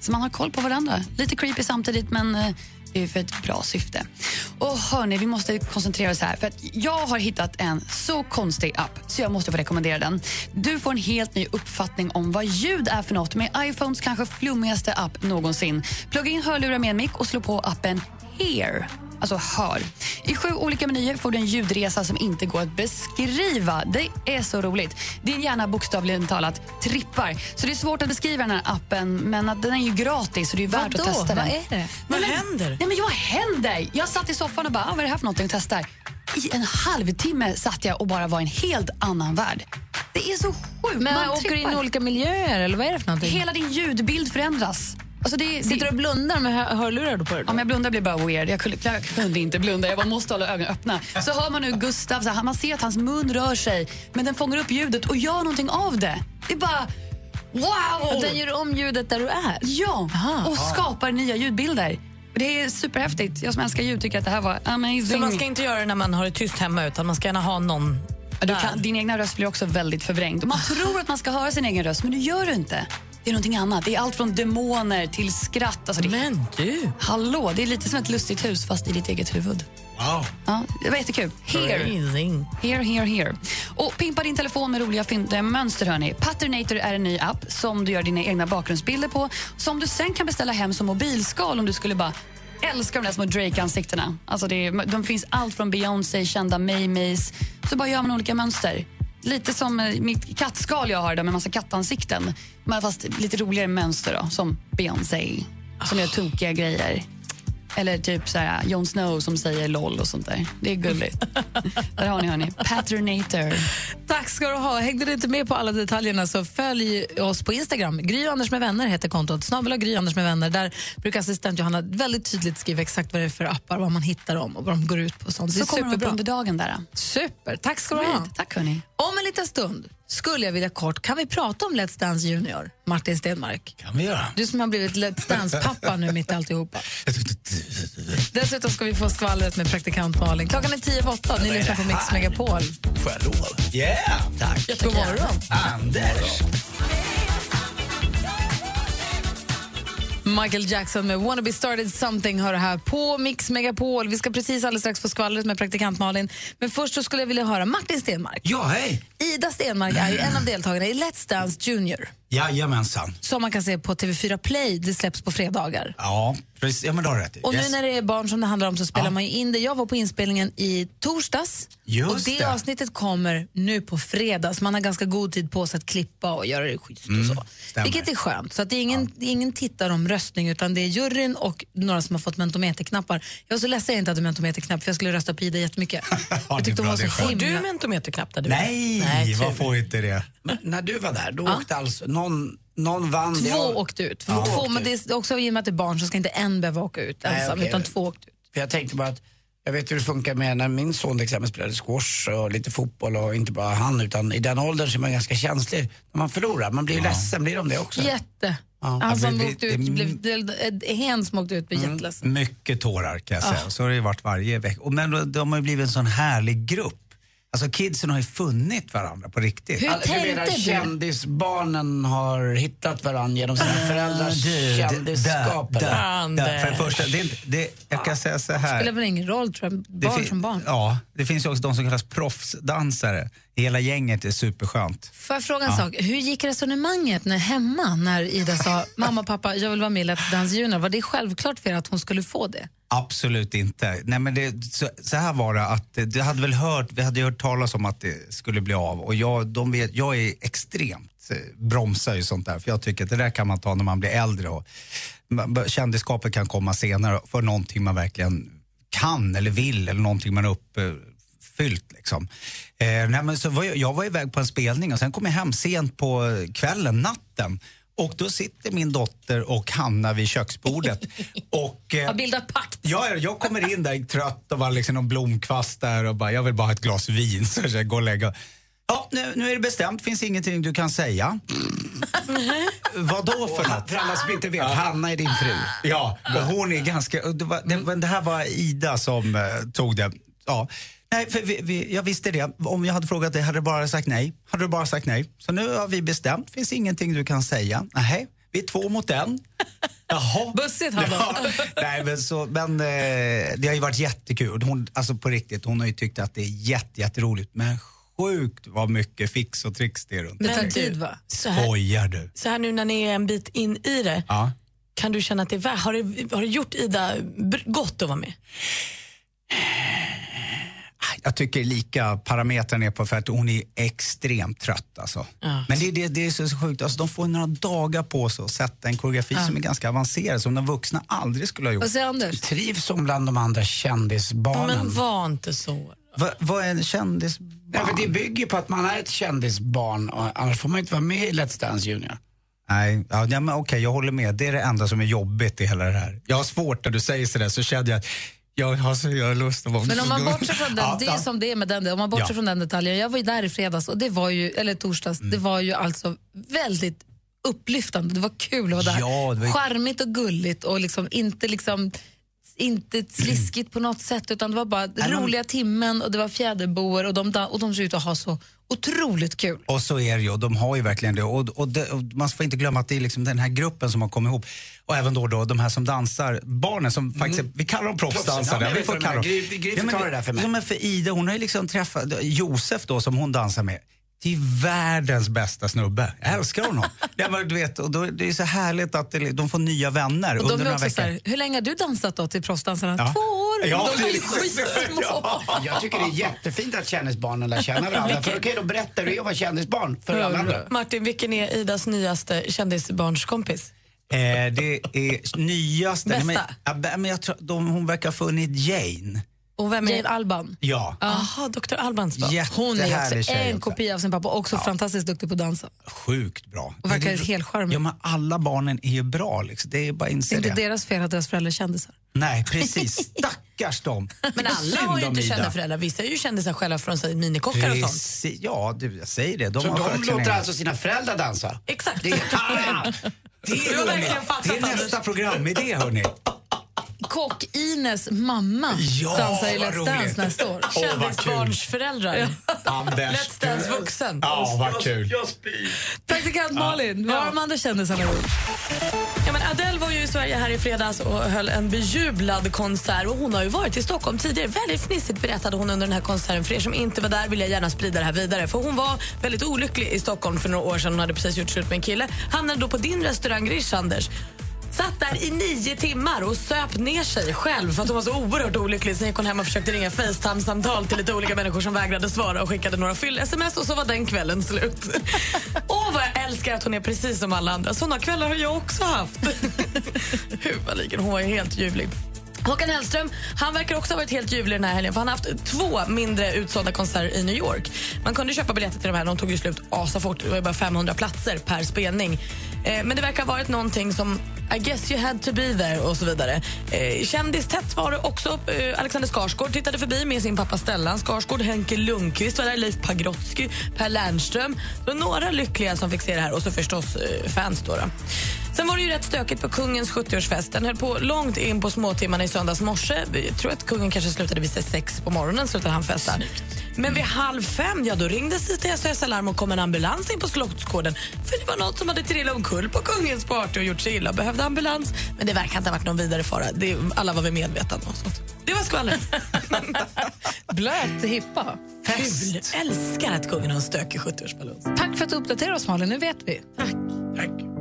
Så man har koll på varandra. Lite creepy samtidigt, men eh, det är för ett bra syfte. Och hörni, vi måste koncentrera oss här. För att jag har hittat en så konstig app så jag måste få rekommendera den. Du får en helt ny uppfattning om vad ljud är för något med iPhones kanske flummigaste app någonsin. Plugga in hörlurar med en mick och slå på appen Hear. Alltså hör. I sju olika menyer får du en ljudresa som inte går att beskriva. Det är så roligt. Din hjärna bokstavligen talat trippar. Så det är svårt att beskriva den här appen, men att den är ju gratis så det är värt Vadå? att testa den. Vad är det? Vad Nej, men- händer? Nej, men vad händer? Jag satt i soffan och bara, ah, vad är det här för någonting och testar. I en halvtimme satt jag och bara var i en helt annan värld. Det är så sjukt. Men Man åker du in i olika miljöer eller vad är det för någonting? Hela din ljudbild förändras. Alltså det, Sitter det, du och blundar med hör- hörlurar då på dig? om jag blundar blir det bara weird. Jag kunde, jag kunde inte blunda, jag bara måste hålla ögonen öppna. Så hör man nu Gustav, så här, man ser att hans mun rör sig men den fångar upp ljudet och gör någonting av det. Det är bara... Wow! Den gör om ljudet där du är? Ja, och skapar nya ljudbilder. Och Det är superhäftigt. Jag som älskar ljud tycker att det här var amazing. Så man ska inte göra det när man har det tyst hemma utan man ska gärna ha någon du kan, din egna röst blir också väldigt förvrängd. Och man tror att man ska höra sin egen röst, men du gör det inte. Det är någonting annat. Det är allt från demoner till skratt. Alltså det, Men du! hallå, det är lite som ett lustigt hus fast i ditt eget huvud. Wow. Ja, det var jättekul. Here. Amazing. Here, here, here. Och pimpa din telefon med roliga fynd- eh, mönster. Hörni. Patternator är en ny app som du gör dina egna bakgrundsbilder på som du sen kan beställa hem som mobilskal om du skulle bara älska de där små Drake-ansiktena. Alltså det de finns allt från Beyoncé, kända May-Mays. Så bara gör man olika mönster. Lite som eh, mitt kattskal jag har där med massa kattansikten. Men fast lite roligare mönster då, som Beyoncé som gör tokiga grejer. Eller typ så här, Jon Snow som säger LOL och sånt där. Det är gulligt. där har ni hörni. Patternator. Tack ska du ha. Hängde du inte med på alla detaljerna så följ oss på Instagram. Gry Anders med vänner heter kontot. Snabel Gry Anders med vänner. Där brukar assistent Johanna väldigt tydligt skriva exakt vad det är för appar, vad man hittar dem och vad de går ut på. Sånt. Det Så är kommer de superbra. under dagen där. Super. Tack ska du ha. Tack hörni. Om en liten stund skulle jag vilja kort, kan vi prata om Let's Dance Junior, Martin Stenmark? kan vi göra. Du som har blivit Let's Dance-pappa nu mitt i alltihopa. Dessutom ska vi få skvallret med praktikant Malin. Klockan är tio över åtta. Ni lyssnar på Mix Megapol. Får jag lov? Yeah! Tack. God morgon. Anders. Michael Jackson med Wanna be started something hör här på Mix Megapol. Vi ska precis alldeles strax få skvallret med praktikant Malin. Men först så skulle jag vilja höra Martin Stenmark. Ja, hej. Ida Stenmark är ju en av deltagarna i Let's Dance Junior Jajamensan. som man kan se på TV4 Play. Det släpps på fredagar. Ja, precis. Ja, men det har du rätt i. Och Yes. nu när det är barn som det handlar om så spelar man ju in det. Jag var på inspelningen i torsdags Just och det, det. avsnittet kommer nu på fredag. Så man har ganska god tid på sig att klippa och göra det schysst och så. Mm, stämmer. Vilket är skönt. Så att det är ingen, det är ingen tittaromröstning utan det är juryn och några som har fått mentometerknappar. Jag var så ledsen att jag inte hade mentometerknapp för jag skulle rösta på Ida jättemycket. Ja, jag tyckte hon bra, var det är så skönt. Får du mentometerknapp där du Nej, Nej vad tur. får inte det? Men när du var där, då åkte alltså någon, någon vann. Två jag- åkte ut. För Ja, två, åkte men det är också i och med att det är barn så ska inte en behöva åka ut Nej, ensam okej. utan två åkte ut. För jag tänkte bara att jag vet hur det funkar med när min son till exempel spelade squash och lite fotboll och inte bara han utan i den åldern så är man ganska känslig när man förlorar. Man blir ju ledsen, blir de det också? Jätte. Ja. Han som Ja, vi- åkte ut, blev, hen som åkte ut blev Mm. jätteledsen. Mycket tårar kan jag säga. Ja. Så har det ju varit varje vecka. Och Men de har ju blivit en sån härlig grupp. Alltså kidsen har ju funnit varandra på riktigt. Hur Alltså, du menar tänkte du? kändisbarnen har hittat varandra genom sina föräldrars Du, kändisskap? där, där, där. För det första, det, är inte- det, jag kan säga så här. spelar väl ingen roll tror jag. Det Barn fin- som barn. Ja, det finns ju också de som kallas proffsdansare. Hela gänget är superskönt. Får jag fråga en Ja. sak? Hur gick resonemanget när hemma när Ida sa mamma pappa jag vill vara med i Let's Dance Junior? Var det självklart för er att hon skulle få det? Absolut inte. Nej, men det, så, så här var det att eh, det hade väl hört, vi hade hört talas om att det skulle bli av och jag, de vet, jag är extremt eh, bromsar ju sånt där för jag tycker att det där kan man ta när man blir äldre och kändisskapet kan komma senare för någonting man verkligen kan eller vill eller någonting man har uppfyllt liksom. Eh, nej, men så var jag, jag var iväg på en spelning och sen kom jag hem sent på kvällen, natten och då sitter min dotter och Hanna vid köksbordet och eh, Har bildat pakt? Ja, ja, jag kommer in där trött och var liksom någon blomkvast där och bara, jag vill bara ha ett glas vin så jag går och lägga. Ja, nu, nu är det bestämt, finns ingenting du kan säga. Vad då för något? För alla som inte vet, Hanna är din fru. Ja, och hon är ganska... Det, var, det, var- det här var Ida som eh, tog det. Ja. Nej, för vi, vi, jag visste det. Om jag hade frågat dig hade du bara sagt nej. Hade du bara sagt nej. Så nu har vi bestämt, finns ingenting du kan säga. Nej, vi är två mot en. Jaha. Bussigt hade Ja, nej, men, så, men eh, det har ju varit jättekul. Hon, alltså på riktigt, hon har ju tyckt att det är jätte, jätteroligt. Men sjukt vad mycket fix och tricks det är runt Det tar Men tid va? Skojar du? så här nu när ni är en bit in i det, Ja. kan du känna att det är värt, har det, har det gjort Ida gott att vara med? Jag tycker lika parametrarna är på för att hon är extremt trött alltså. Ja. Men det, det, det är så så sjukt, alltså, de får några dagar på sig att sätta en koreografi som är ganska avancerad som de vuxna aldrig skulle ha gjort. Vad säger Anders? Trivs hon bland de andra Ja, kändisbarnen? men var inte så. Va- Vad är en kändis? Ja, för det bygger på att man är ett kändisbarn, och annars får man inte vara med i Let's Dance Junior. Nej, ja, ja, men okej, jag håller med. Det är det enda som är jobbigt i hela det här. Jag har svårt när du säger sådär så känner jag att jag har så jag har lust att vara Men om man bortser från den, det är som det är med den, om man bortser Ja. från den detaljen. Jag var ju där i fredags, och det var ju, eller torsdags, Mm. det var ju alltså väldigt upplyftande. Det var kul att vara där. Ja, var- Charmigt och gulligt och liksom inte liksom inte sliskigt på något sätt utan det var bara men- roliga timmen och det var fjäderboer och de, och de ser ut att ha så otroligt kul. Och så är det ju, och de har ju verkligen det. Och, och, det, och man får inte glömma att det är liksom den här gruppen som har kommit ihop. Och även då, då de här som dansar, barnen som faktiskt, vi kallar dem proffsdansare. Mm. Ja, vi får kalla dem. Gry- Gry Ja, men det där för mig. Ja, men för Ida, hon har ju liksom träffat Josef då som hon dansar med. Det är världens bästa snubbe. Jag älskar honom. ja, men, du vet, och då, det är så härligt att det, de får nya vänner Och under några veckor. här, hur länge har du dansat då till proffsdansarna? Ja. Två år! Ja, de det är är- skitsmå. Jag tycker det är jättefint att kändisbarnen lär känna varandra. För okej, då berättar du ju att vara kändisbarn för alla andra. Martin, vilken är Idas nyaste kändisbarnskompis? Eh, det är nyaste... Bästa? Men, ja, men jag tror, de, hon verkar ha funnit Jane. Och vem är Jane Alban. Ja. Jaha, Dr. Albans barn. Hon är också tjej en också. kopia av sin pappa också fantastiskt duktig på att dansa. Sjukt bra. Och verkar Det är- helt charmig. Ja, men alla barnen är ju bra. Liksom. Det är bara att Det är inse inte det. deras fel att deras föräldrar är kändisar. Nej, precis. Stackars dem. Men alla har ju inte Ida. kända föräldrar. Vissa är ju kändisar själva från sig minikockar och sånt. Precis. Ja, du, jag säger det. De Så har de låter alltså sina föräldrar dansa? Exakt. Det är, Det är, det är nästa programidé, hörni. Kock-Ines mamma Ja, dansar i Let's. Dance nästa år. Kändisbarnsföräldrar. Let's Dance vuxen. Ja, vad kul. Praktikant Malin, vad har de andra kändisarna gjort? Ja, men Adele var ju i Sverige här i fredags och höll en bejublad konsert. Och hon har ju varit i Stockholm tidigare. Väldigt fnissigt berättade hon under den här konserten. För er som inte var där vill jag gärna sprida det här vidare. För Hon var väldigt olycklig i Stockholm för några år sedan. Hon hade precis gjort slut med en kille. Hamnade då på din restaurang Rish, Anders. Satt där i nio timmar och söp ner sig själv för att hon var så oerhört olycklig. Sen gick hon hem och försökte ringa Facetime-samtal till lite olika människor som vägrade svara och skickade några fyll-sms och så var den kvällen slut. Åh, vad jag älskar att hon är precis som alla andra. Såna kvällar har jag också haft. Huvudligen, hon var ju helt ljuvlig. Håkan Hellström han verkar också ha varit helt ljuvlig den här helgen för han har haft två mindre utsålda konserter i New York. Man kunde köpa biljetter till de här, de tog ju slut asafort. Det var ju bara 500 platser per spelning. Eh, men det verkar ha varit någonting som I guess you had to be there och så vidare. Eh, Kändistätt var det också. Eh, Alexander Skarsgård tittade förbi med sin pappa Stellan Skarsgård. Henke Lundqvist var där, Leif Pagrotsky, Per Lernström. Det var några lyckliga som fick se det här och så förstås eh, fans. Då, då. Sen var det ju rätt stökigt på kungens 70-årsfest. Den höll på långt in på småtimmarna i söndags morse. Jag tror att kungen kanske slutade vid sex på morgonen. Slutade han festa. Men vid halv fem ja, då ringdes det till SOS Alarm och kom en ambulans in på Slottsgården. För det var något som hade trillat omkull på kungens party och gjort sig illa och behövde ambulans. Men det verkar inte ha varit någon vidare fara. Det, alla var vid medvetande och sånt. Det var skvallret. Blöt hippa. Kul. Älskar att kungen har en stökig 70-årsballons. Tack för att du uppdaterar oss Malin, nu vet vi. tack.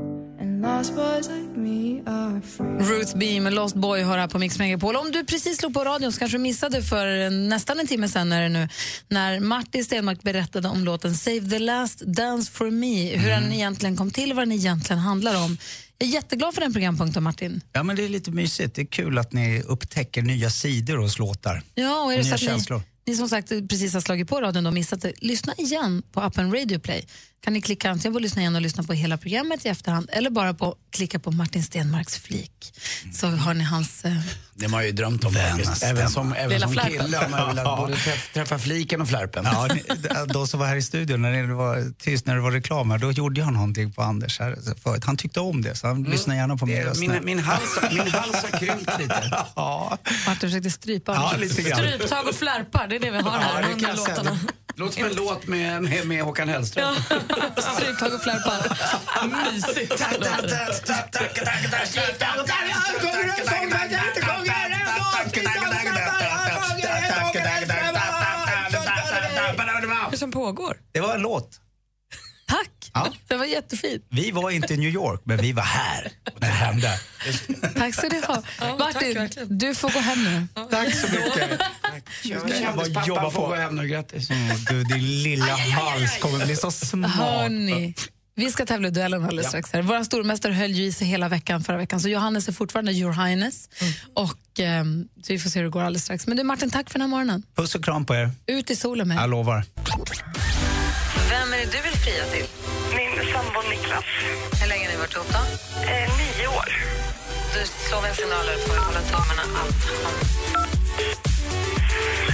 Ruth B med Lost Boy har här på Mix Megapol. Om du precis slog på radion så kanske du missade för nästan en timme sen är det nu, när Martin Stenmark berättade om låten Save the last dance for me, hur den egentligen kom till och vad den egentligen handlar om. Jag är jätteglad för den programpunkten Martin. Ja, men det är lite mysigt. Det är kul att ni upptäcker nya sidor hos låtar. Ja, och är det nya så att ni, ni som sagt precis har slagit på radion och missat det, lyssna igen på appen Radio Play. Kan ni klicka antingen på att lyssna igen och lyssna på hela programmet i efterhand eller bara på klicka på Martin Stenmarks flik. Så har ni hans... Eh, Det har man ju drömt om faktiskt. Även som, även Lilla som flärpen. kille har man velat både träffa, träffa fliken och flärpen. Ja, ni- de som var här i studion, när det var tyst, när det var reklam, här, då gjorde jag någonting på Anders här förut. Han tyckte om det, så han lyssnar gärna på min röst. Min, nu. min, hals, min hals har krympt lite. Ja, Martin försökte strypa ja lite grann. Stryptag och flärpar, det är det vi har här Ja, under säga. låtarna. Låter som en låt med, med, med Håkan Hellström. Stryptag och flärpar. Mysigt. Vad som pågår? Det var en låt. Tack! Ja. Det var jättefint. Vi var inte i New York, men vi var här. Och det hände. Tack ska du ha. Martin, du får gå hem nu. Tack så mycket. Kändispappan jobba får på. gå hem nu, grattis. Mm, du, din lilla hals kommer bli så smal. Hörni, vi ska tävla i duellen alldeles strax. Här. Vår stormästare höll ju i sig hela veckan förra veckan, så Johannes är fortfarande your highness. Och, ehm, så vi får se hur det går alldeles strax. Men du Martin, tack för den här morgonen. Puss och kram på er. Ut i solen med. Jag lovar. Vem är det du vill fria till? Min sambo Niklas, Hur länge har ni varit ihop då? eh, nio år. Du slår vi en signal och får hålla tummarna allt.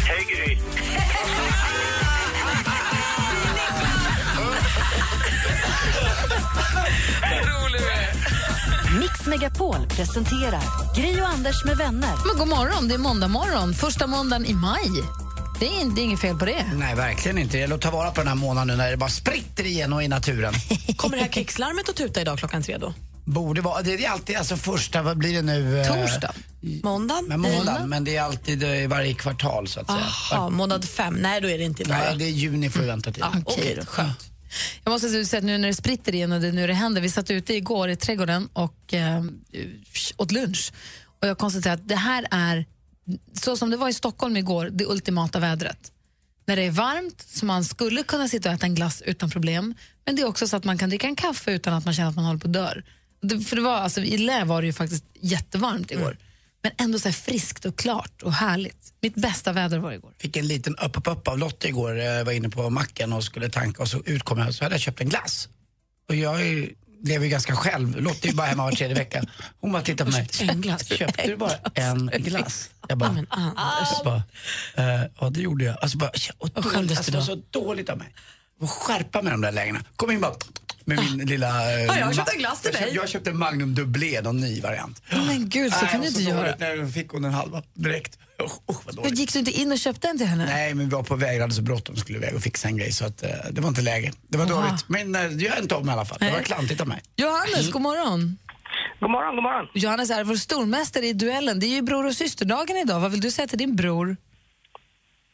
Hej Gry. Mix Megapol presenterar Gri och Anders med vänner. Men god morgon, det är måndag morgon. Första måndagen i maj. Det är, det är inget fel på det. Nej, verkligen inte. Det gäller att ta vara på den här månaden nu när det bara spritter igenom i naturen. Kommer det här krigslarmet att tuta idag klockan tre då? Borde vara. Det är alltid alltså första, vad blir det nu? eh, Torsdag? Måndag? Men måndag, men det är alltid eh, i varje kvartal så att säga. Jaha, månad fem. Nej, då är det inte idag. Nej, det är juni får vi vänta till. Ja, Okej då, skönt. Jag måste säga att nu när det spritter igen och det nu det händer. Vi satt ute igår i trädgården och eh, åt lunch. Och jag konstaterade att det här är, så som det var i Stockholm igår, det ultimata vädret. När det är varmt, så man skulle kunna sitta och äta en glass utan problem. Men det är också så att man kan dricka en kaffe utan att man känner att man håller på att dö. Det, för det var, alltså, I Lä var det ju faktiskt jättevarmt igår. Men ändå så friskt och klart och härligt. Mitt bästa väder var igår. Fick en liten upp upp upp av Lotta igår. Jag var inne på macken och skulle tanka och så utkom jag så hade jag köpt en glass. Och jag är, ju- lever ju ganska själv. Lotta är ju bara hemma var tredje vecka. Hon bara tittar på mig. En glass. Köpte du bara en glass? Jag bara, men Anders. jag bara eh, ja det gjorde jag. Alltså bara, och skämdes alltså, det var så dåligt av mig. Får skärpa mig de där lägena. Kom in bara med min lilla... eh, Ja, jag har köpt ma- en glass till jag köpte- dig. Jag köpte en Magnum Dubblé, någon ny variant. Men gud, så Nej, kan du och inte göra. när jag fick hon en halva direkt. Usch, usch vad dåligt. gick du inte in och köpte en till henne? Nej, men vi var på väg, hade så bråttom, skulle iväg och fixa en grej så att eh, det var inte läge. Det var Oha. dåligt. Men uh, jag är inte om i alla fall. Det var klantigt av mig. Johannes, god morgon. God morgon, god morgon. Johannes är vår stormästare i duellen. Det är ju bror och systerdagen idag. Vad vill du säga till din bror?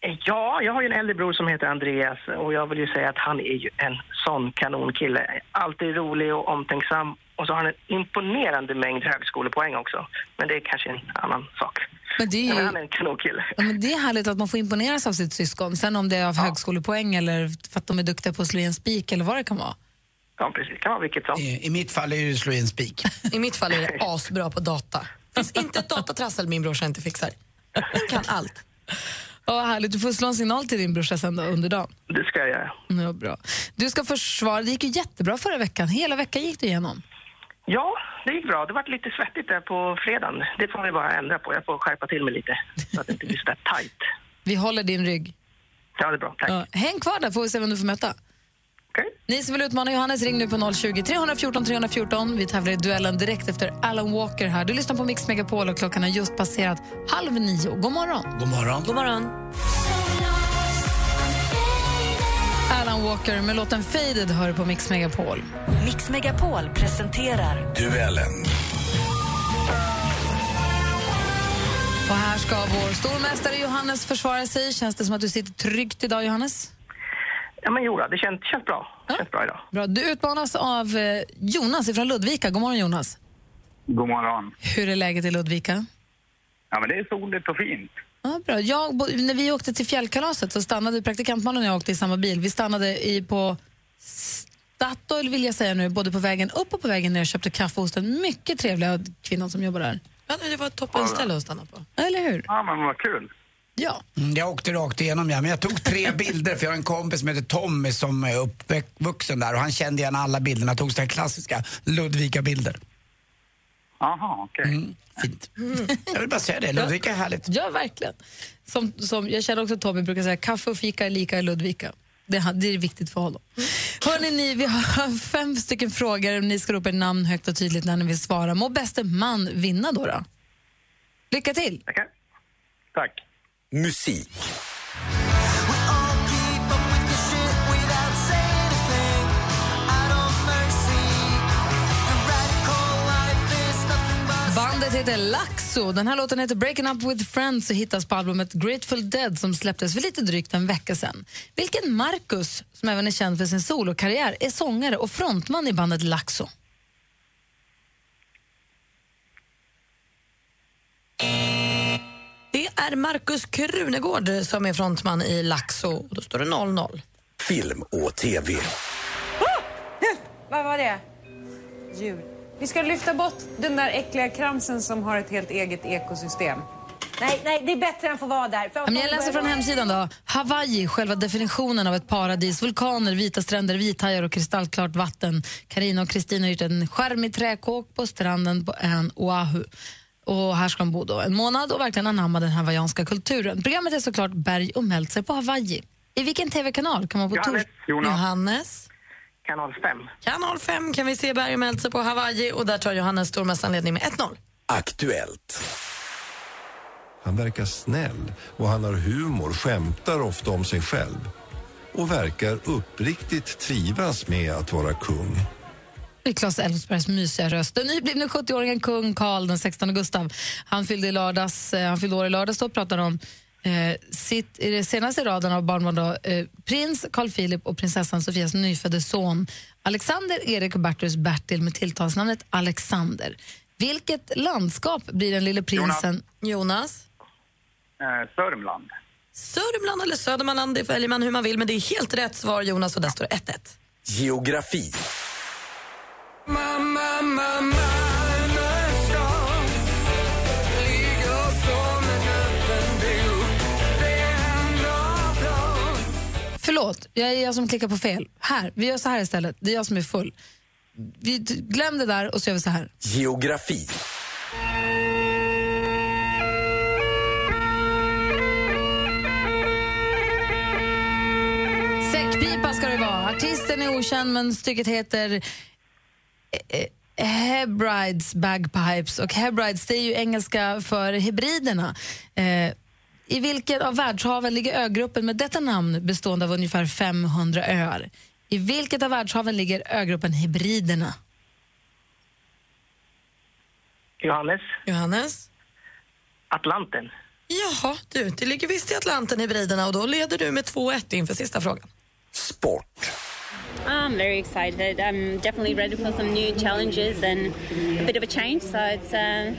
Ja, jag har ju en äldre bror som heter Andreas och jag vill ju säga att han är ju en sån kanonkille. Alltid rolig och omtänksam och så har han en imponerande mängd högskolepoäng också. Men det är kanske en annan sak. Men det är ju... Men han är en kanonkille. Ja, men det är härligt att man får imponeras av sitt syskon. Sen om det är av högskolepoäng eller för att de är duktiga på att slå i en spik eller vad det kan vara. Ja, precis. kan vara vilket som. I, I mitt fall är det ju slå i en spik. I mitt fall är det asbra på data. finns inte ett datatrassel min brorsa inte fixar. Kan allt. Ja, härligt. Du får slå en signal till din brorsa sen då, under dagen. Det ska jag göra. Ja, bra. Du ska försvara. Det gick ju jättebra förra veckan. Hela veckan gick du igenom. Ja, det gick bra. Det var lite svettigt där på fredagen. Det får vi bara ändra på. Jag får skärpa till mig lite så att det inte blir så där tajt. Vi håller din rygg. Ja, det är bra. Tack. Ja, häng kvar där får vi se vem du får möta. Ni som vill utmana Johannes, ring nu på 020 314 314. Vi tävlar i duellen direkt efter Alan Walker här. Du lyssnar på Mix Megapol och klockan har just passerat halv nio. God morgon! God morgon. God morgon. Alan Walker med låten Faded hör på Mix Megapol. Mix Megapol presenterar Duellen. Och här ska vår stormästare Johannes försvara sig. Känns det som att du sitter tryggt idag, Johannes? Ja, men Jora, det känns, känns bra. Det känns bra idag. Bra. Du utmanas av eh, Jonas från Ludvika. God morgon, Jonas. God morgon. Hur är läget i Ludvika? Ja, men det är soligt och fint. Ja, bra. Jag, när vi åkte till fjällkalaset så stannade praktikantmannen och jag åkte i samma bil. Vi stannade i, på Statoil vill jag säga nu, både på vägen upp och på vägen ner och köpte kaffe hos den mycket trevliga kvinnan som jobbar där. Ja, det var ett toppenställe att stanna på. Eller hur? Ja, men vad kul. Ja. Mm, jag åkte rakt igenom ja, men jag tog tre bilder för jag har en kompis som heter Tommy som är uppvuxen där och han kände igen alla bilderna. tog sådana klassiska Ludvika-bilder. Jaha, okej. Mm, fint. Jag vill bara säga det, Ludvika är härligt. Ja, verkligen. Som, som, jag känner också att Tommy brukar säga kaffe och fika är lika i Ludvika. Det, är- det är viktigt för honom. Hörrni, ni, vi har fem stycken frågor. Ni ska ropa ert namn högt och tydligt när ni vill svara. Må bäste man vinna då? då? Lycka till! Tackar. Tack. Musik. Bandet heter Laxo. Den här låten heter Breaking Up With Friends och hittas på albumet Grateful Dead som släpptes för lite drygt en vecka sedan. Vilken Marcus, som även är känd för sin solokarriär, är sångare och frontman i bandet Laxo? Är Markus Krunegård som är frontman i Laxo. Och Då står det 0-0. Film och TV. Vad var det? Djur. Vi ska lyfta bort den där äckliga kransen som har ett helt eget ekosystem. Nej, nej, det är bättre än att få vara där. För men jag läser från hemsidan då. Hawaii, själva definitionen av ett paradis. Vulkaner, vita stränder, vithajar och kristallklart vatten. Karina och Kristina har gjort en charmig träkåk på stranden på ön Oahu. Och här ska de bo då en månad och verkligen anamma den hawaiianska kulturen. Programmet är såklart Berg och Meltzer på Hawaii. I vilken tv-kanal kan man på Johannes. Johannes. Kanal 5. Kanal 5 kan vi se Berg och Meltzer på Hawaii och där tar Johannes stormästaren ledning med 1-0. Aktuellt. Han verkar snäll och han har humor, skämtar ofta om sig själv och verkar uppriktigt trivas med att vara kung. Är Claes Elfsbergs mysiga röst. Den nyblivne 70-åringen kung Karl den 16 Gustav. Han fyllde, i lördags, eh, han fyllde år i lördags då och pratade om eh, sitt, i det senaste raden av barnbarn då, eh, prins Carl Philip och prinsessan Sofias nyfödde son Alexander Erik Hubertus Bertil med tilltalsnamnet Alexander. Vilket landskap blir den lille prinsen? Jonas? Eh, Sörmland. Sörmland eller Södermanland, det väljer man hur man vill men det är helt rätt svar Jonas och där står det 1-1. Geografi. Förlåt, jag är jag som klickar på fel. Här, vi gör så här istället. Det är jag som är full. Vi, glöm det där och så gör vi så här. Geografi. Säckpipa ska det vara. Artisten är okänd men stycket heter Hebrides Bagpipes. Och Hebrides det är ju engelska för hybriderna. Eh, I vilket av världshaven ligger ögruppen med detta namn bestående av ungefär 500 öar? I vilket av världshaven ligger ögruppen Hebriderna? Johannes. Johannes? Atlanten. Jaha, du, det ligger visst i Atlanten hybriderna och då leder du med 2-1 inför sista frågan. I'm very excited. I'm definitely ready for some new challenges and a bit of a change. So it's uh,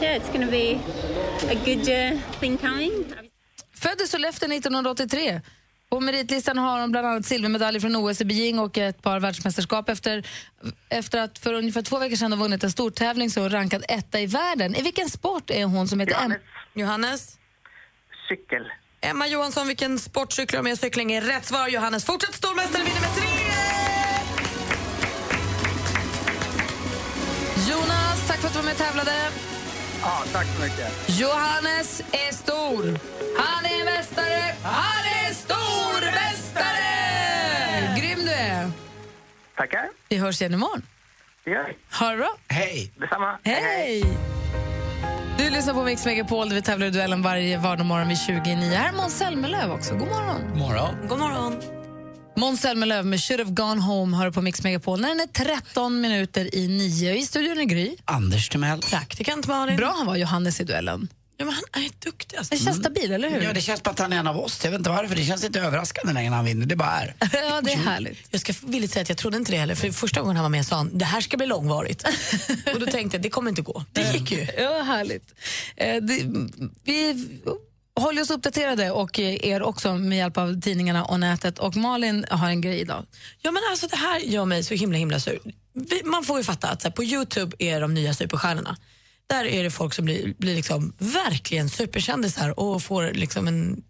yeah, it's going to be a good uh, thing coming. Född i Sollefteå 1983. På meritlistan har hon bland annat silvermedalj från OS i Beijing och ett par världsmästerskap. Efter, efter att för ungefär två veckor sedan ha vunnit en stortävling så är hon rankad etta i världen. I vilken sport är hon som heter Johannes. Johannes? Cykel. Emma Johansson, vilken sport cyklar med? Cykling är rätt svar. Johannes fortsätt stormästare, vinner med 3 Jonas, tack för att du var med och tävlade. Ja, tack så mycket. Johannes är stor. Han är mästare. Han är stormästare! Grym du är. Tackar. Vi hörs igen imorgon. Det gör vi. Ha det bra. Hej! Detsamma. Hej! Du lyssnar på Mix Megapol där vi tävlar i duellen varje vardagsmorgon vid 29. Här är Måns Zelmerlöw också. God morgon. Morgon. God morgon. Måns Zelmerlöw med Should have gone home hör på Mix Megapol. När den är 13 minuter i nio. I studion är Gry. Anders Timell. Praktikant Malin. Bra han var, Johannes, i duellen. Ja, men han är duktig. Alltså. Det känns stabil, eller hur? Ja, det känns som att han är en av oss. Jag vet inte varför. Det känns inte överraskande längre när han vinner. Det bara är. ja, det är härligt. Jag ska villigt säga att jag trodde inte det heller. För första gången han var med sa han det här ska bli långvarigt. och då tänkte jag det kommer inte gå. Det gick ju. Ja, härligt. Eh, det, vi håller oss uppdaterade och er också med hjälp av tidningarna och nätet. Och Malin har en grej idag. Ja, men alltså, det här gör mig så himla himla sur. Man får ju fatta att så här, på Youtube är de nya superstjärnorna. Där är det folk som blir, blir liksom verkligen superkändisar och får liksom en,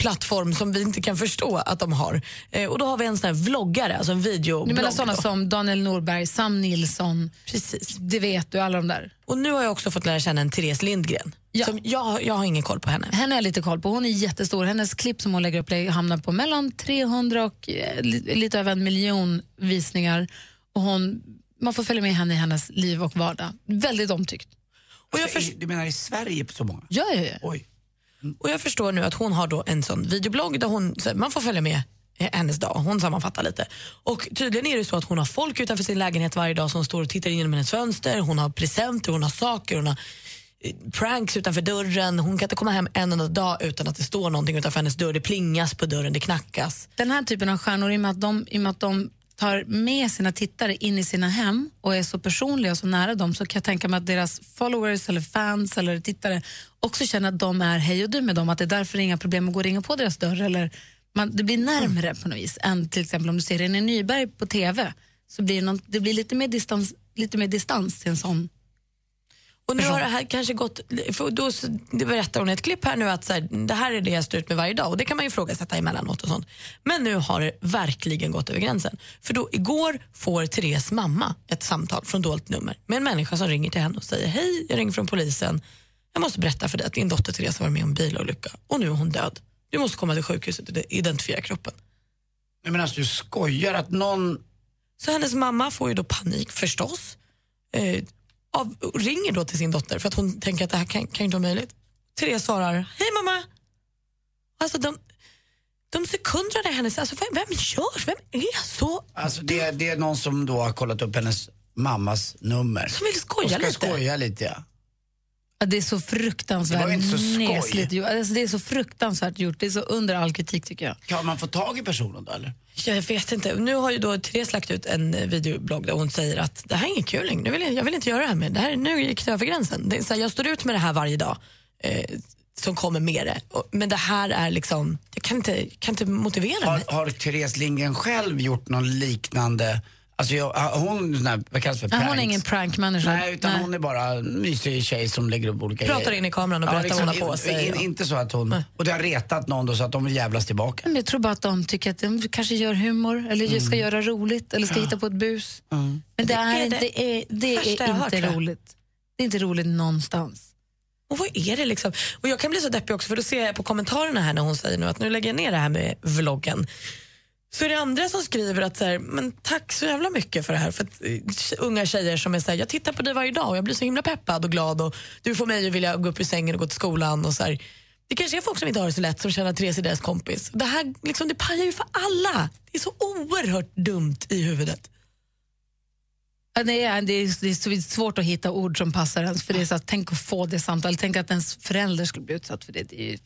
plattform som vi inte kan förstå att de har. Eh, och då har vi en sån här vloggare, alltså en videoblogg. Du menar sådana då. som Daniel Norberg, Sam Nilsson, Precis. det vet du, alla de där. Och nu har jag också fått lära känna en Therese Lindgren. Ja. Som jag, jag har ingen koll på henne. Henne har lite koll på. Hon är jättestor. Hennes klipp som hon lägger upp hamnar på mellan 300 och eh, li- lite över en miljon visningar. Och hon, man får följa med henne i hennes liv och vardag. Väldigt omtyckt. Och jag, Alltså, Du menar i Sverige på så många? Ja, ja, ja. Oj. och jag förstår nu att hon har då en sån videoblogg där hon, man får följa med hennes dag. Hon sammanfattar lite. Och tydligen är det så att hon har folk utanför sin lägenhet varje dag som står och tittar in genom hennes fönster. Hon har presenter, hon har saker, hon har eh, pranks utanför dörren. Hon kan inte komma hem en enda dag utan att det står någonting utanför hennes dörr. Det plingas på dörren, det knackas. Den här typen av stjärnor, i och med att de, i och med att de tar med sina tittare in i sina hem och är så personliga och så nära dem så kan jag tänka mig att deras followers eller fans eller tittare också känner att de är hej och du med dem, att det är därför det är inga problem att gå och ringa på deras dörr eller man, det blir närmre på något vis än till exempel om du ser René Nyberg på TV så blir det, någon, det blir lite mer distans, lite mer distans till en sån och nu har det här kanske gått, för då det berättar hon i ett klipp här nu att så här, det här är det jag står ut med varje dag och det kan man ju ifrågasätta emellanåt och sånt. Men nu har det verkligen gått över gränsen. För då igår får Therese mamma ett samtal från dolt nummer med en människa som ringer till henne och säger hej, jag ringer från polisen. Jag måste berätta för dig att din dotter Therese har varit med om en bilolycka och nu är hon död. Du måste komma till sjukhuset och identifiera kroppen. Nej, men alltså, du skojar att någon... Så hennes mamma får ju då panik förstås. Eh, av, ringer då till sin dotter för att hon tänker att det här kan, kan inte vara möjligt. Therese svarar, hej mamma. Alltså de, de sekunderna där hennes, alltså vem, vem gör, vem är så? Alltså, det, det är någon som då har kollat upp hennes mammas nummer. Som vill skoja och ska lite. skoja lite, ja. Ja, det är så Det fruktansvärt inte så nesligt gjort. Alltså, det är så fruktansvärt gjort. Det är så under all kritik tycker jag. Kan man få tag i personen då eller? Jag vet inte. Nu har ju då Therese lagt ut en eh, videoblogg där hon säger att det här är inget kul längre. Nu vill jag, jag vill inte göra det här med. Det här, nu gick det över gränsen. Det är så här, jag står ut med det här varje dag eh, som kommer med det. Och, men det här är liksom, jag kan inte, kan inte motivera mig. Har, har Therese Lindgren själv gjort någon liknande Alltså jag, har hon, sån här, vad kallas för, Nej, hon är pranks? ingen prankmänniska. Nej, utan hon är bara en mysig tjej som lägger upp olika Pratar grejer. in i kameran och berättar vad hon har på sig. in- Inte så att hon, och det har retat någon då så att de vill jävlas tillbaka. Men jag tror bara att de tycker att de kanske gör humor eller Mm. ska göra roligt eller ska hitta på ett bus. Men det, Det är, är inte, det det är, det är inte hört, roligt. Det är inte roligt någonstans. Och vad är det liksom? Och jag kan bli så deppig också för då ser jag på kommentarerna här när hon säger nu att nu lägger jag ner det här med vloggen. Så är det andra som skriver att så här, men tack så jävla mycket för det här. För att, eh, unga tjejer som är så här, jag tittar på dig varje dag och jag blir så himla peppad och glad och du får mig att vilja gå upp ur sängen och gå till skolan. Och så här. Det kanske är folk som inte har det så lätt som känner att Therese är deras kompis. Det här liksom, det pajar ju för alla. Det är så oerhört dumt i huvudet. Ja, Det är, det, är, det är svårt att hitta ord som passar ens. För det är så att, tänk att få det samtalet. Tänk att ens förälder skulle bli utsatt för det. Det är ju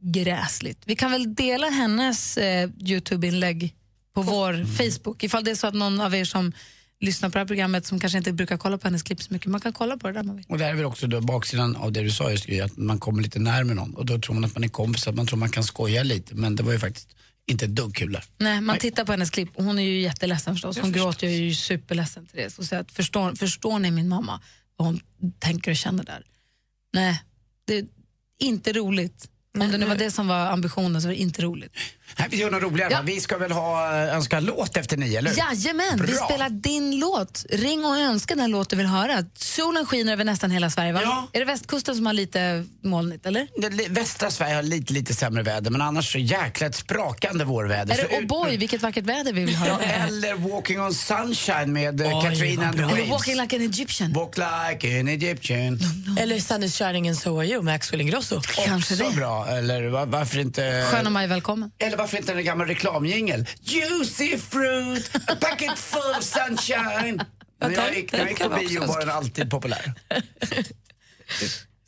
gräsligt. Vi kan väl dela hennes eh, Youtube-inlägg på vår Facebook. Ifall det är så att någon av er som lyssnar på det här programmet som kanske inte brukar kolla på hennes klipp så mycket, man kan kolla på det där man vill. Och det här är väl också då baksidan av det du sa just att man kommer lite närmare någon och då tror man att man är kompis, att man tror man kan skoja lite men det var ju faktiskt inte ett dugg kul där. Nej, man tittar på hennes klipp och hon är ju jätteledsen förstås. Hon gråter ju, är ju superledsen till det. Och säger att förstår, förstår ni min mamma, vad hon tänker och känner där? Nej, det är inte roligt. Om det nu var det som var ambitionen så var det inte roligt. Nej, vi gör något roligare va? Vi ska väl ha, äh, önska låt efter nio, eller hur? Jajamän, vi Bra. spelar din låt. Ring och önska den låt du vill höra. Solen skiner över nästan hela Sverige va? Är det västkusten som har lite molnigt eller? Det, västra Sverige har lite, lite sämre väder men annars så jäkla ett sprakande vårväder. Är Så det ut- O'boy, vilket vackert väder vi vill höra? Ja, eller Walking on sunshine med eh, Oj, Katrina and the Waves. Walking like an Egyptian. Walk like an Egyptian. Eller Sunny Shining and So Are You med Axel Ingrosso. Kanske Också det. bra. Eller va- varför inte... Sköna maj, välkommen. Eller varför inte en gammal reklamjingel? Juicy fruit, a packet full of sunshine. När jag gick, när jag gick på bio var den alltid populär.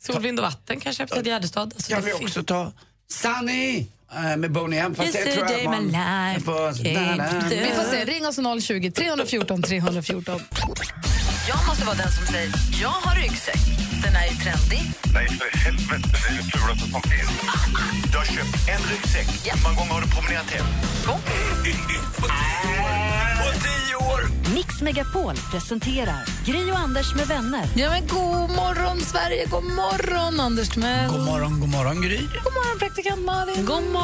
Sol, vind och vatten kanske efter Gärdestad. Alltså, Kan vi också ta Sunny med Boney M. Fast det tror jag na, to- Vi får se, ring oss 020 314 314. Jag måste vara den som säger, jag har ryggsäck. Den är ju trendig. Nej, för helvete. Det är det fulaste som finns. Du har köpt en ryggsäck. Hur många gånger har du promenerat hem? På tio år! Mix Megapol presenterar Gri och Anders med vänner. Ja, men god morgon, Sverige. God morgon, Anders Timell. God morgon, god morgon Gry. God morgon, praktikant Malin. God morgon.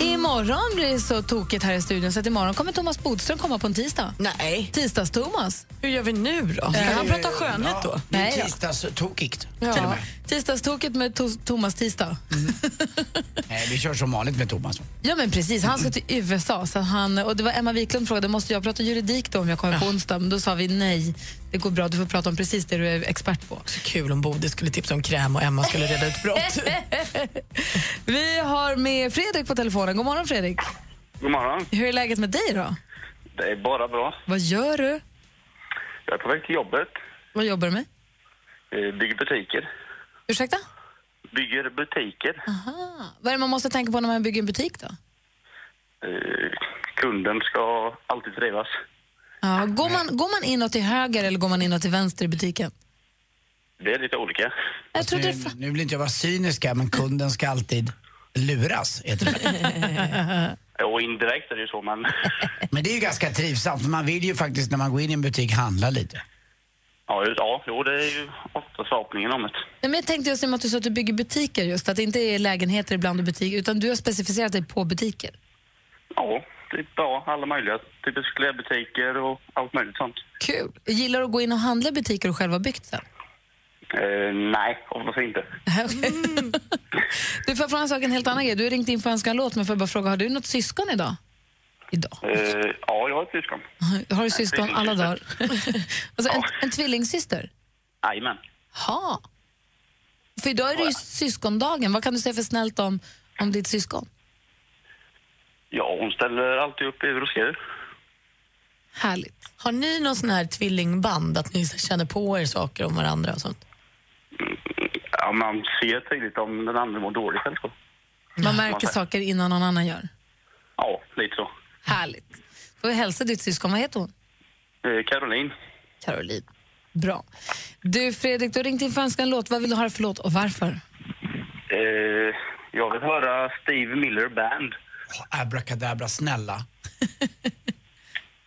Imorgon blir det så tokigt här i studion så att imorgon kommer Thomas Bodström komma på en tisdag. Nej. Tisdags-Thomas. Hur gör vi nu då? Ska han prata skönhet då? Det är tisdagstokigt till och Ja. med. Tisdagstoket med to- Thomas Tisdag. Nej, vi kör som vanligt med Thomas. Ja men precis, han ska till USA. Så han, och det var Emma Wiklund frågade, måste jag prata juridik då om jag kommer på onsdag? Men då sa vi nej, det går bra, du får prata om precis det du är expert på. Så kul om Bodil skulle tipsa om kräm och Emma skulle reda ut brott. Vi har med Fredrik på telefonen. God morgon Fredrik. God morgon. Hur är läget med dig då? Det är bara bra. Vad gör du? Jag är på väg till jobbet. Vad jobbar du med? Eh, Bygger butiker. Ursäkta? Bygger butiker. Aha. Vad är det man måste tänka på när man bygger en butik då? Eh, Kunden ska alltid trivas. Ja, går, man, går man inåt till höger eller går man inåt till vänster i butiken? Det är lite olika. Jag tror det är Nu, nu vill inte jag vara cyniska, men kunden ska alltid luras. Heter det. Och indirekt är det ju så, men Men det är ju ganska trivsamt, för man vill ju faktiskt när man går in i en butik handla lite. ja, ju- ja, jo, det är ju ofta förhoppningen om det. Nej, men jag tänkte just i att du sa att du bygger butiker just, att det inte är lägenheter ibland och butiker, utan du har specificerat dig på butiker. Ja, det är bra. Alla möjliga. Typiskt klädbutiker och allt möjligt sånt. Kul. Gillar du att gå in och handla i butiker och själv har byggt sen? Eh, nej, oftast inte. Du får fråga en sak, en helt annan grej. Du har ringt in för att önska en låt, men får jag bara fråga, har du något syskon idag? Eh, ja, jag har ett syskon. Har du syskon alla dagar? alltså, en, en tvillingsyster? Jajamän. Ha. För idag är det ju syskondagen. Vad kan du säga för snällt om, om ditt syskon? Ja, hon ställer alltid upp i hur och skriver. Härligt. Har ni någon sån här tvillingband, att ni känner på er saker om varandra och sånt? Ja, man ser tydligt om den andra mår dåligt eller så. Man märker säger. saker innan någon annan gör. Ja, lite så. Härligt. Får vi hälsa ditt syskon. Vad heter hon? Eh, Caroline. Caroline. Bra. Du Fredrik, du har ringt in för att önska en låt. Vad vill du höra för låt och varför? Eh, jag vill höra Steve Miller Band. Abracadabra, snälla.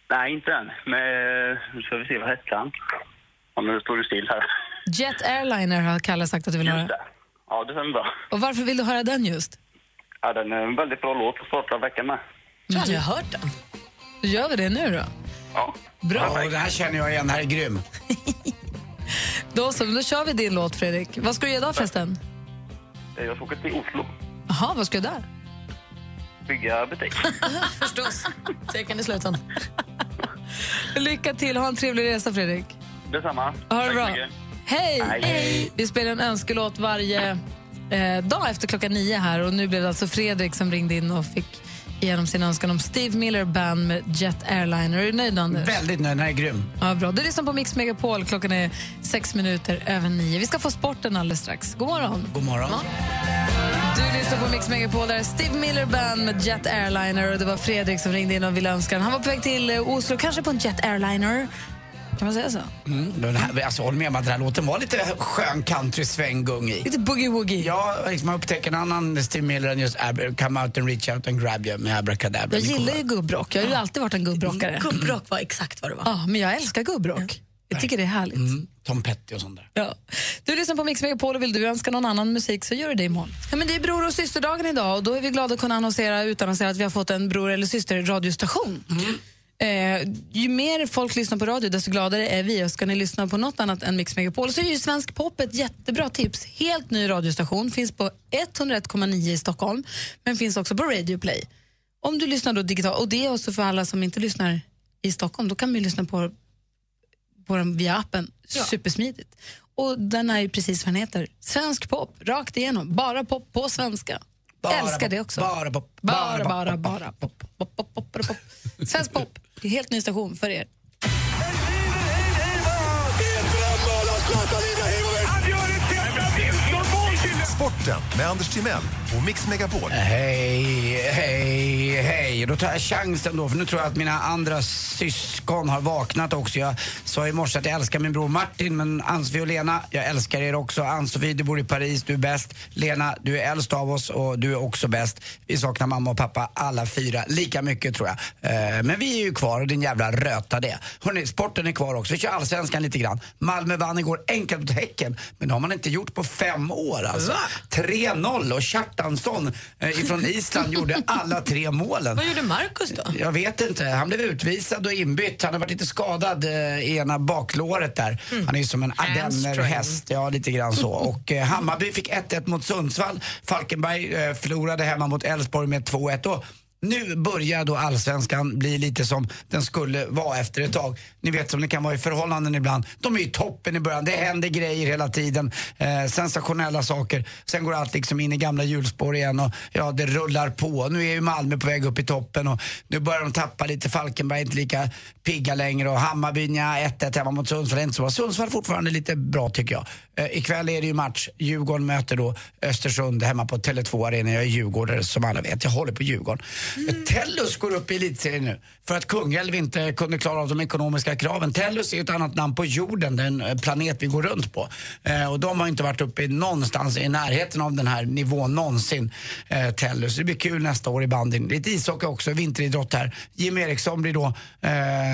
Nej, inte än. Men nu ska vi se, vad hette han? Ja, nu står du still här. Jet Airliner har Kalle sagt att du vill höra. Ja, det stämmer bra. Och varför vill du höra den just? Ja, den är en väldigt bra låt att starta veckan med. Jag har aldrig hört den. Då gör vi det nu då. Ja. Bra. Ja, det här känner jag igen, det här är grym. Då så, då kör vi din låt Fredrik. Vad ska du göra idag förresten? Eh, Jag ska åka till Oslo. Jaha, vad ska du där? Bygga butik. Förstås. Säkert i slutändan. Lycka till, ha en trevlig resa Fredrik. Detsamma. Ha det Tack bra. mycket. Hej! Hej. Hej. Vi spelar en önskelåt varje eh, dag efter klockan nio här och nu blev det alltså Fredrik som ringde in och fick igenom sin önskan om Steve Miller Band med Jet Airliner. Är du nöjd Anders? Väldigt nöjd, den här är grym. Ja, bra. Du lyssnar på Mix Megapol. Klockan är sex minuter över nio. Vi ska få sporten alldeles strax. God morgon. God morgon. Du lyssnar på Mix Megapol. Där är Steve Miller Band med Jet Airliner. Och det var Fredrik som ringde in och ville önska. Han var på väg till eh, Oslo, kanske på en Jet Airliner. Kan man säga så? Mm, den här, alltså, håll med om att den här låten var lite skön country-svänggung i. Lite boogie-woogie. Ja, liksom man upptäcker en annan Miller än just Come out and reach out and grab you med Abracadabra. Jag gillar ju gubbrock. Jag har ju alltid varit en gubbrockare. Gubbrock var exakt vad det var. Ja, men jag älskar gubbrock. Jag tycker det är härligt. Mm, Tom Petty och sånt där. Ja. Du lyssnar på Mix Megapol och vill du önska någon annan musik så gör du det imorgon. Ja, men det är bror och systerdagen idag och då är vi glada att kunna annonsera, utannonsera att vi har fått en bror eller syster radiostation. Eh, ju mer folk lyssnar på radio desto gladare är vi och ska ni lyssna på något annat än Mix Megapol så är ju Svensk Pop ett jättebra tips. Helt ny radiostation, finns på 101,9 i Stockholm men finns också på Radio Play. Om du lyssnar då digitalt, och det är också för alla som inte lyssnar i Stockholm, då kan vi lyssna på på den via appen. Supersmidigt. Och den är ju precis vad den heter. Svensk pop, rakt igenom. Bara pop på svenska. Bara Älskar det också. bara pop, bara, bara bara, pop, bara, pop, pop, pop, pop, pop, pop. Svensk pop, det är helt ny station för er. Sporten med Anders Timell och Mix Megapol. Hej, hej, hej. Då tar jag chansen då, för nu tror jag att mina andra syskon har vaknat också. Jag sa i morse att jag älskar min bror Martin, men Ann-Sofie och Lena, jag älskar er också. Ann-Sofie, du bor i Paris, du är bäst. Lena, du är äldst av oss och du är också bäst. Vi saknar mamma och pappa alla fyra lika mycket tror jag. Eh, Men vi är ju kvar och din jävla röta det. Hörrni, sporten är kvar också. Vi kör allsvenskan lite grann. Malmö vann igår enkelt mot Häcken, men det har man inte gjort på fem år alltså. 3-0 och Kjartansson eh, ifrån Island gjorde alla tre målen. Vad gjorde Marcus då? Jag vet inte. Han blev utvisad och inbytt. Han har varit lite skadad eh, i ena baklåret där. Han är ju som en ardennerhäst. Ja, lite grann så. Och eh, Hammarby fick 1-1 mot Sundsvall. Falkenberg förlorade hemma mot Elfsborg med 2-1. Nu börjar då allsvenskan bli lite som den skulle vara efter ett tag. Ni vet som det kan vara i förhållanden ibland. De är ju toppen i början, det händer grejer hela tiden. Eh, sensationella saker. Sen går allt liksom in i gamla hjulspår igen och ja, det rullar på. Nu är ju Malmö på väg upp i toppen och nu börjar de tappa lite. Falkenberg är inte lika pigga längre och Hammarby, nja, 1-1 hemma mot Sundsvall inte så bra. Sundsvall fortfarande lite bra tycker jag. Eh, ikväll är det ju match. Djurgården möter då Östersund hemma på Tele2 Arena. Jag är djurgårdare som alla vet. Jag håller på Djurgården. Mm. Tellus går upp i elitserien nu för att Kungälv inte kunde klara av de ekonomiska kraven. Tellus är ett annat namn på jorden, den eh, planet vi går runt på. Eh, och de har inte varit uppe i någonstans i närheten av den här nivån någonsin, eh, Tellus. Det blir kul nästa år i bandyn. Lite ishockey också, vinteridrott här. Jim Eriksson blir då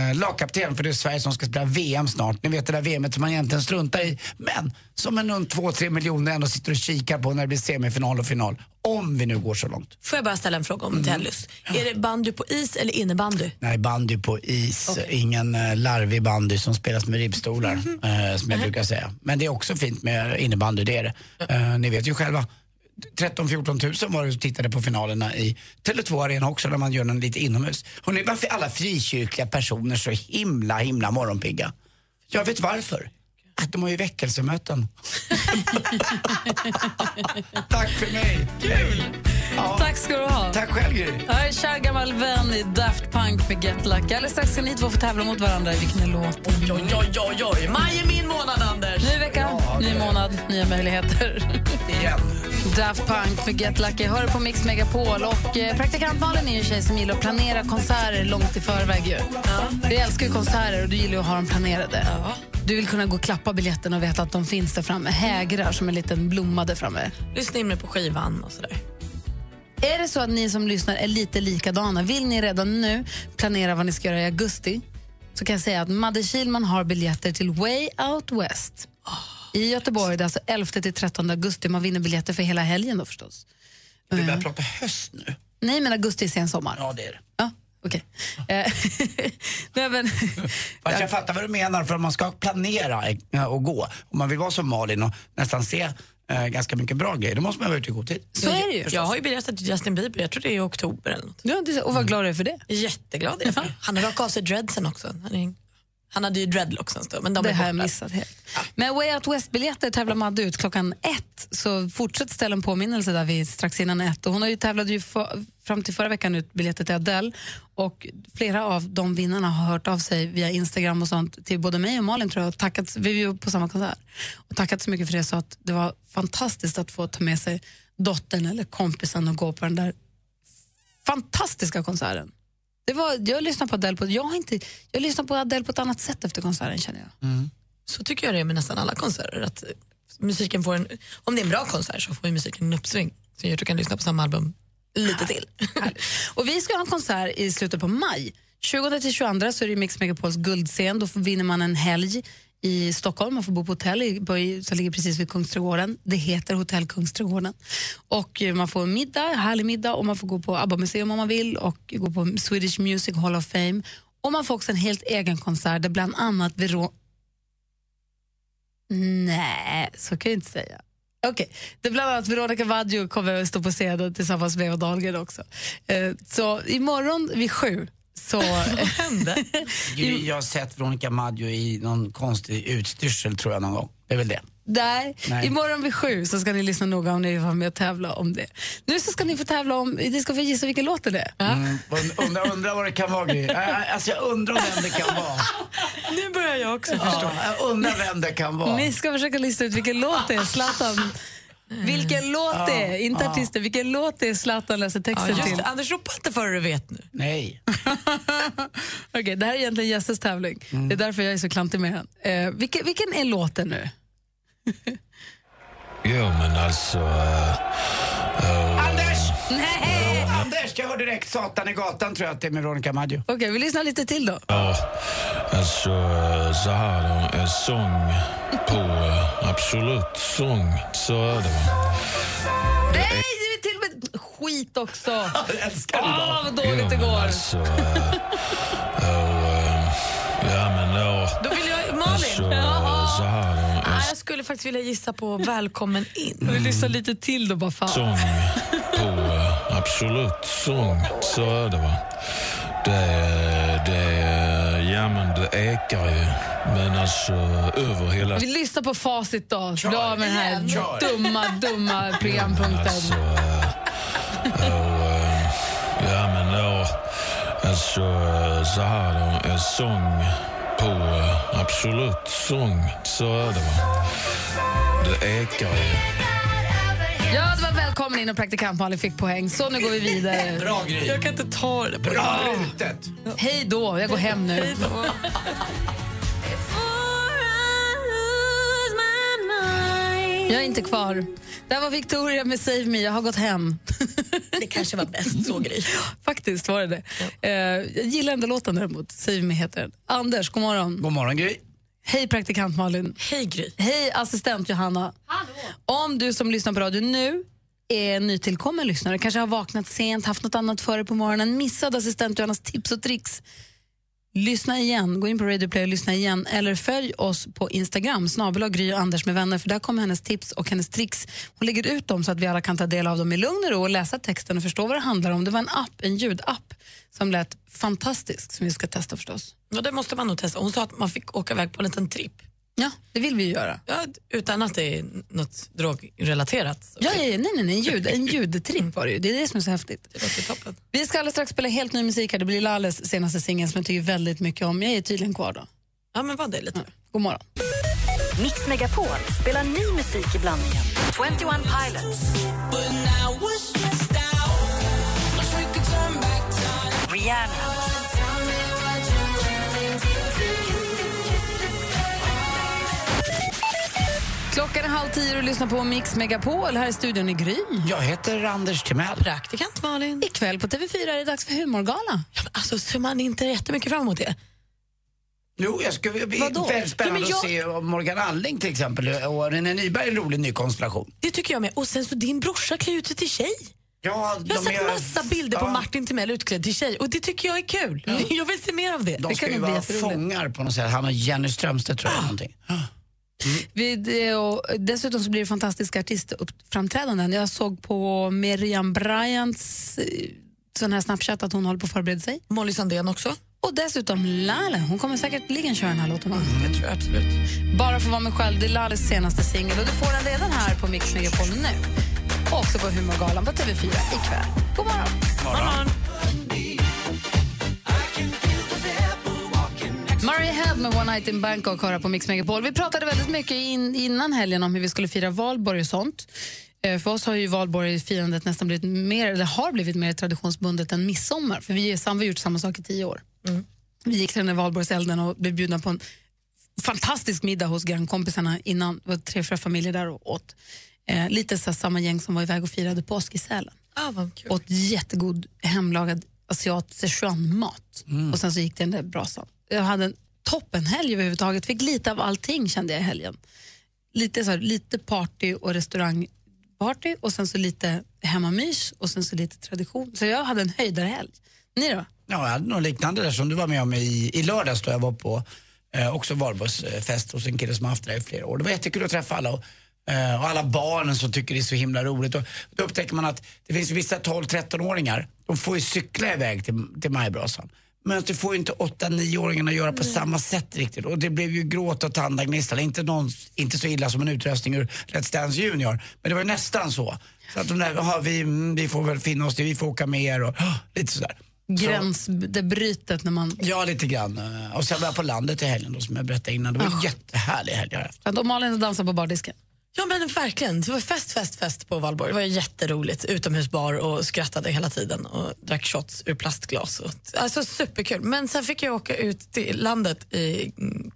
eh, lagkapten för det är Sverige som ska spela VM snart. Ni vet det där VMet som man egentligen struntar i. Men som en 2-3 miljoner ändå sitter och kikar på när det blir semifinal och final. Om vi nu går så lånt. Får jag bara ställa en fråga om tennis? Är det bandy på is eller innebandy? Nej, bandy på is. Ingen uh, larvig bandy som spelas med ribbstolar, eh, som jag brukar säga. Men det är också fint med innebandy, det är det. Eh, ni vet ju själva. 13-14 000 var det som tittade på finalerna i Tele2 Arena också när man gör den lite inomhus. Hörrni, varför är alla frikyrkliga personer så himla, himla morgonpigga? Jag vet varför. Att de har ju väckelsemöten. Tack för mig. Kul! Tack ska du ha. Tack själv Gry. Här är kär gammal vän i Daft Punk med Get Lucky. Alldeles strax ska ni två få tävla mot varandra i vilken är låten. Oj, oj, oj, oj, oj. Maj är min månad, Anders. Ny vecka, ny månad, nya möjligheter. Igen. Daft Punk med Get Lucky hör på Mix Megapol. Och eh, praktikant Malin är en tjej som gillar att planera konserter långt i förväg. Ju. Du älskar ju konserter och du gillar att ha dem planerade. Du vill kunna gå och klappa biljetterna och veta att de finns där framme. Hägrar som en liten blomma där framme. Lyssna in mig på skivan och sådär. Är det så att ni som lyssnar är lite likadana, vill ni redan nu planera vad ni ska göra i augusti så kan jag säga att Madde Kilman har biljetter till Way Out West i Göteborg. Det är alltså 11 till 13 augusti. Man vinner biljetter för hela helgen då förstås. Vi börjar prata höst nu. Nej, men augusti är sen sommar. Ja, det är det. Ja, okej. Eh, Nej, men, Fast jag fattar vad du menar, för om man ska planera eh, och gå, om man vill vara som Malin och nästan se eh, ganska mycket bra grejer, då måste man vara ute i god tid. så är det ju. Jag har ju biljetter till Justin Bieber. Jag tror det är i oktober eller något. Ja, det- och vad glad jag är för det. Jätteglad är jag för. Han har rakat av sig dreadsen också. Han, är, han hade ju dreadlocks en stund, men de det är har jag missat helt. Men Way Out West-biljetter tävlar Madde ut klockan ett. Så fortsätt ställa en påminnelse där vid strax innan ett. Och hon har ju tävlat ju fram till förra veckan ut biljetter till Adele. Och flera av de vinnarna har hört av sig via Instagram och sånt till både mig och Malin tror jag. Och tackat, vi ju på samma konsert. Och tackat så mycket för det så att det var fantastiskt att få ta med sig dottern eller kompisen och gå på den där fantastiska konserten. Det var, jag lyssnar på Adele på, jag har inte, jag lyssnar på Adele på ett annat sätt efter konserten känner jag. Så tycker jag det är med nästan alla konserter. Att musiken får en, om det är en bra konsert så får ju musiken en uppsving som gör att du kan lyssna på samma album lite till. Och vi ska ha en konsert i slutet på maj. 20 till 22 så är det Mix Megapols guldscen. Då vinner man en helg i Stockholm. Man får bo på hotell i, på- som ligger precis vid Kungsträdgården. Det heter Hotell Kungsträdgården. Och eh, man får middag, härlig middag och man får gå på ABBA-museum om man vill och gå på Swedish Music Hall of Fame. Och man får också en helt egen konsert där bland annat Vero... Nej, så kan jag inte säga. Okej, det är bland annat Veronica Maggio kommer att stå på scenen tillsammans med Eva Dahlgren också. Eh, så imorgon vid sju så... Vad hände? Gry, Jag har sett Veronica Maggio i någon konstig utstyrsel tror jag någon gång. Det är väl det. Nej. Nej. imorgon vid sju så ska ni lyssna noga om ni vill vara med och tävla om det. Nu så ska ni få tävla om, ni ska få gissa vilken låt det är. Mm. und- Undrar undra vad det kan vara Gry. Alltså jag undrar vem det kan vara. Nu börjar jag också förstå. Ja, jag undrar vem det kan vara. Ni ska försöka lista ut vilken låt det är Zlatan vilken låt det är, inte artisten, vilken låt det är Zlatan läser texten just till. Anders, ropa inte före du vet nu. Nej. Okej, det här är egentligen Jesses tävling. Det är därför jag är så klantig med den. Eh, vilken, vilken är låten nu? Jo, men alltså... Uh, Anders! Nej! Jag hör direkt Satan i gatan tror jag att det är med Veronica Maggio. Okej, vi lyssnar lite till då. Ja, alltså så här då. En sång på eh, Absolut sång. Så är det. Nej, det är till och med skit också. Jag älskar det Åh, vad dåligt det går. Alltså, eh, eh, ja, men ja. Då vill jag, Alltså, Malin. eh, så här då. Skulle faktiskt vilja gissa på Välkommen in. Vi lyssnar lite till då bara fan. sång på eh, Absolut sång. Så är det va. Det, det, ja men det ekar ju. Men alltså över hela... Vi lyssnar på facit då. Av med den här Kör. dumma, dumma programpunkten. Alltså, eh, och, eh, ja men ja, alltså så här då. En sång på eh, Absolut sång. Så är det va. Det ekar ju. Ja, det var välkommen in och praktikant Malin fick poäng. Så nu går vi vidare. Bra Gry. Jag kan inte ta det Bra brutet. Hej då, jag går hem nu. Jag är inte kvar. Där var Victoria med Save Me. Jag har gått hem. Det kanske var bäst så, Gry. Faktiskt var det det. Eh, jag gillar ändå låten däremot. Save Me heter den. Anders, god morgon. God morgon Gry. Hej praktikant Malin. Hej, Gry. Hej assistent Johanna. Om du som lyssnar på radio nu är nytillkommen lyssnare, kanske har vaknat sent, haft något annat för dig på morgonen, missad assistent Johannas tips och tricks. Lyssna igen, gå in på Radio Play och lyssna igen eller följ oss på Instagram, snabel Gry och Anders med vänner för där kommer hennes tips och hennes tricks. Hon lägger ut dem så att vi alla kan ta del av dem i lugn och ro och läsa texten och förstå vad det handlar om. Det var en app, en ljudapp som lät fantastisk som vi ska testa förstås. Ja, det måste man nog testa. Hon sa att man fick åka iväg på en liten tripp. Ja, det vill vi ju göra. Ja, utan att det är något drogrelaterat. Ja, ja, ja, nej, nej, nej, en, ljud, en ljudtripp var det ju. Det är det som är så häftigt. Det låter toppen. Vi ska alldeles strax spela helt ny musik här. Det blir Lalles senaste singel som jag tycker väldigt mycket om. Jag är tydligen kvar då. Ja, men var det lite. God morgon. Mix Megapol spelar ny musik i blandningen. 21 Pilots. Rihanna. Klockan är halv tio och lyssnar på Mix Megapol. Här i studion i Gry. Jag heter Anders Timell. Praktikant Malin. Ikväll på TV4 är det dags för humorgala. Ja, men alltså, ser man inte jättemycket fram emot det? Jo, jag skulle bli väldigt spännande Ja, jag- att se Morgan Alling till exempel och René Nyberg är en rolig ny konstellation. Det tycker jag med. Och sen så din brorsa klär ut sig till tjej. Ja, Jag har sett är- massa bilder på ja. Martin Timell utklädd till tjej och det tycker jag är kul. Jag vill se mer av det. De det ska ju vara fångar på något sätt. Han och Jenny Strömstedt tror jag. Någonting. Vi, det, och dessutom så blir det fantastiska artistframträdanden. Jag såg på Miriam Bryants eh, sån här Snapchat att hon håller på att förbereda sig. Molly Sandén också. Och dessutom Lale. Hon kommer säkerligen köra den här låten. va? Det tror jag absolut. Bara för att vara mig själv, det är Lales senaste singel och du får den redan här på Mix Megapol nu. Och också på Humorgalan på TV4 ikväll. God morgon! morgon. Murray Head med One Night in Bangkok hör på Mix Megapol. Vi pratade väldigt mycket in, innan helgen om hur vi skulle fira valborg och sånt. Eh, För oss har ju valborgsfirandet nästan blivit mer, eller har blivit mer traditionsbundet än midsommar. För vi, har gjort samma sak i tio år. Vi gick till den där valborgselden och blev bjudna på en fantastisk middag hos grannkompisarna innan. Det var tre, fyra familjer där och åt. Eh, lite så samma gäng som var iväg och firade påsk i Sälen. Ah, vad kul. Åt jättegod hemlagad asiat Sichuan-mat. Och sen så gick det den där brasan. Jag hade en toppenhelg överhuvudtaget. Fick lite av allting kände jag i helgen. Lite, så här, lite party och restaurangparty och sen så lite hemmamys och sen så lite tradition. Så jag hade en höjdarhelg. Ni då? Ja, jag hade något liknande där som du var med om i, i lördags då jag var på eh, också valborgsfest hos en kille som har haft det i flera år. Det var jättekul att träffa alla och, eh, och alla barnen som tycker det är så himla roligt. Och då upptäcker man att det finns vissa 12-13-åringar, de får ju cykla iväg till, till majbrasan. Men det får ju inte 8-9-åringarna göra på samma sätt riktigt. Och det blev ju gråt och tandagnisslan. Inte, någon, inte så illa som en utröstning ur Let's Dance Junior. Men det var ju nästan så. Så att de där, aha, vi, vi får väl finna oss det, vi får åka med er och ah, lite sådär. Gräns, det brytet när man... Ja, lite grann. Och sen var jag på landet i helgen då, som jag berättade innan. Det var en jättehärlig helg jag haft. Att Malin dansar på bardisken. Ja men verkligen. Det var fest, fest, fest på Valborg. Det var jätteroligt. Utomhusbar och skrattade hela tiden och drack shots ur plastglas. Och, alltså superkul. Men sen fick jag åka ut till landet i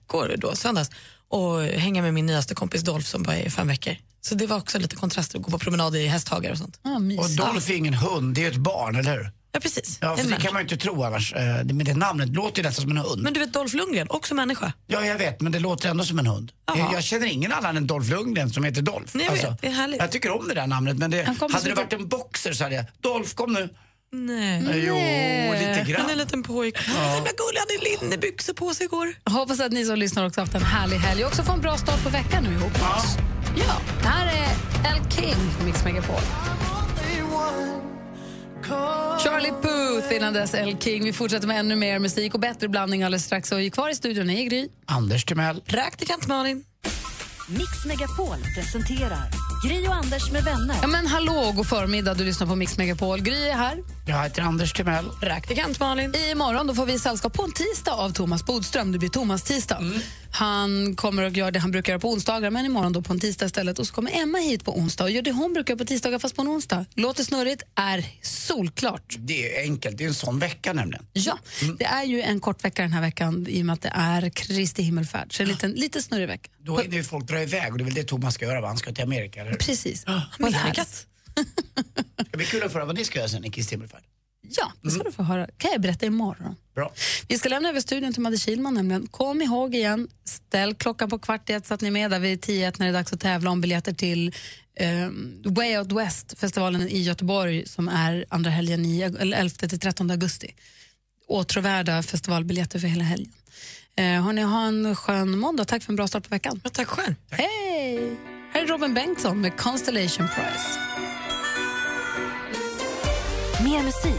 går då, söndags och hänga med min nyaste kompis Dolph som bara är fem veckor. Så det var också lite kontrast att gå på promenad i hästhagar och sånt. och Dolph är ingen hund, det är ett barn, eller hur? Ja, precis. Ja, för En det människa. kan man ju inte tro annars. Eh, det- Med det namnet låter ju nästan som en hund. Men du vet Dolph Lundgren, också människa. Ja, jag vet, men det låter ändå som en hund. Jag, jag känner ingen annan än Dolph Lundgren som heter Dolph. Nej, jag vet, det är härligt. jag tycker om det där namnet, men det, hade det varit en boxer så hade jag, Dolph kom nu. Nej. Jo, lite grann. Han är en liten pojke. Är så himla gullig, han hade linnebyxor på sig igår. Hoppas att ni som lyssnar också haft en härlig helg och också får en bra start på veckan nu ihop med oss. Ja, det här är El King på Mix Megapol. Charlie Puth innan dess El King. Vi fortsätter med ännu mer musik och bättre blandning alldeles strax. Och kvar i studion är Gry. Anders Timell. Praktikant Malin. Mix Megapol presenterar Gry och Anders med vänner. Ja, men hallå, god förmiddag. Du lyssnar på Mix Megapol. Gry är här. Jag heter Anders Timell. Praktikant Malin. Imorgon då får vi sällskap på en tisdag av Thomas Bodström. Det blir Thomas tisdag. Han kommer att göra det han brukar göra på onsdagar, men imorgon då på en tisdag istället. Och så kommer Emma hit på onsdag och gör det hon brukar på tisdagar fast på en onsdag. Låter snurrigt, är solklart. Det är enkelt, det är en sån vecka nämligen. Ja, det är ju en kort vecka den här veckan i och med att det är Kristi himmelfärd. Så en liten, lite snurrig vecka. Då hinner ju folk dra iväg och det är väl det Thomas ska göra, va? Han ska till Amerika, eller hur? Precis. Amerikat. Det ska bli kul att få höra vad ni ska göra sen i Kristi himmelfärd. Ja, det ska du få höra. kan jag berätta imorgon. Bra. Vi ska lämna över studion till Madde Kihlman nämligen. Kom ihåg igen, ställ klockan på kvart i ett så att ni är med där vid tio ett när det är dags att tävla om biljetter till eh, Way Out West-festivalen i Göteborg som är andra helgen i eller 11 till 13 augusti. Åtråvärda festivalbiljetter för hela helgen. Eh, hörni, ha en skön måndag. Tack för en bra start på veckan. Ja, tack själv. Hej! Här är Robin Bengtsson med Constellation Prize. Mer musik,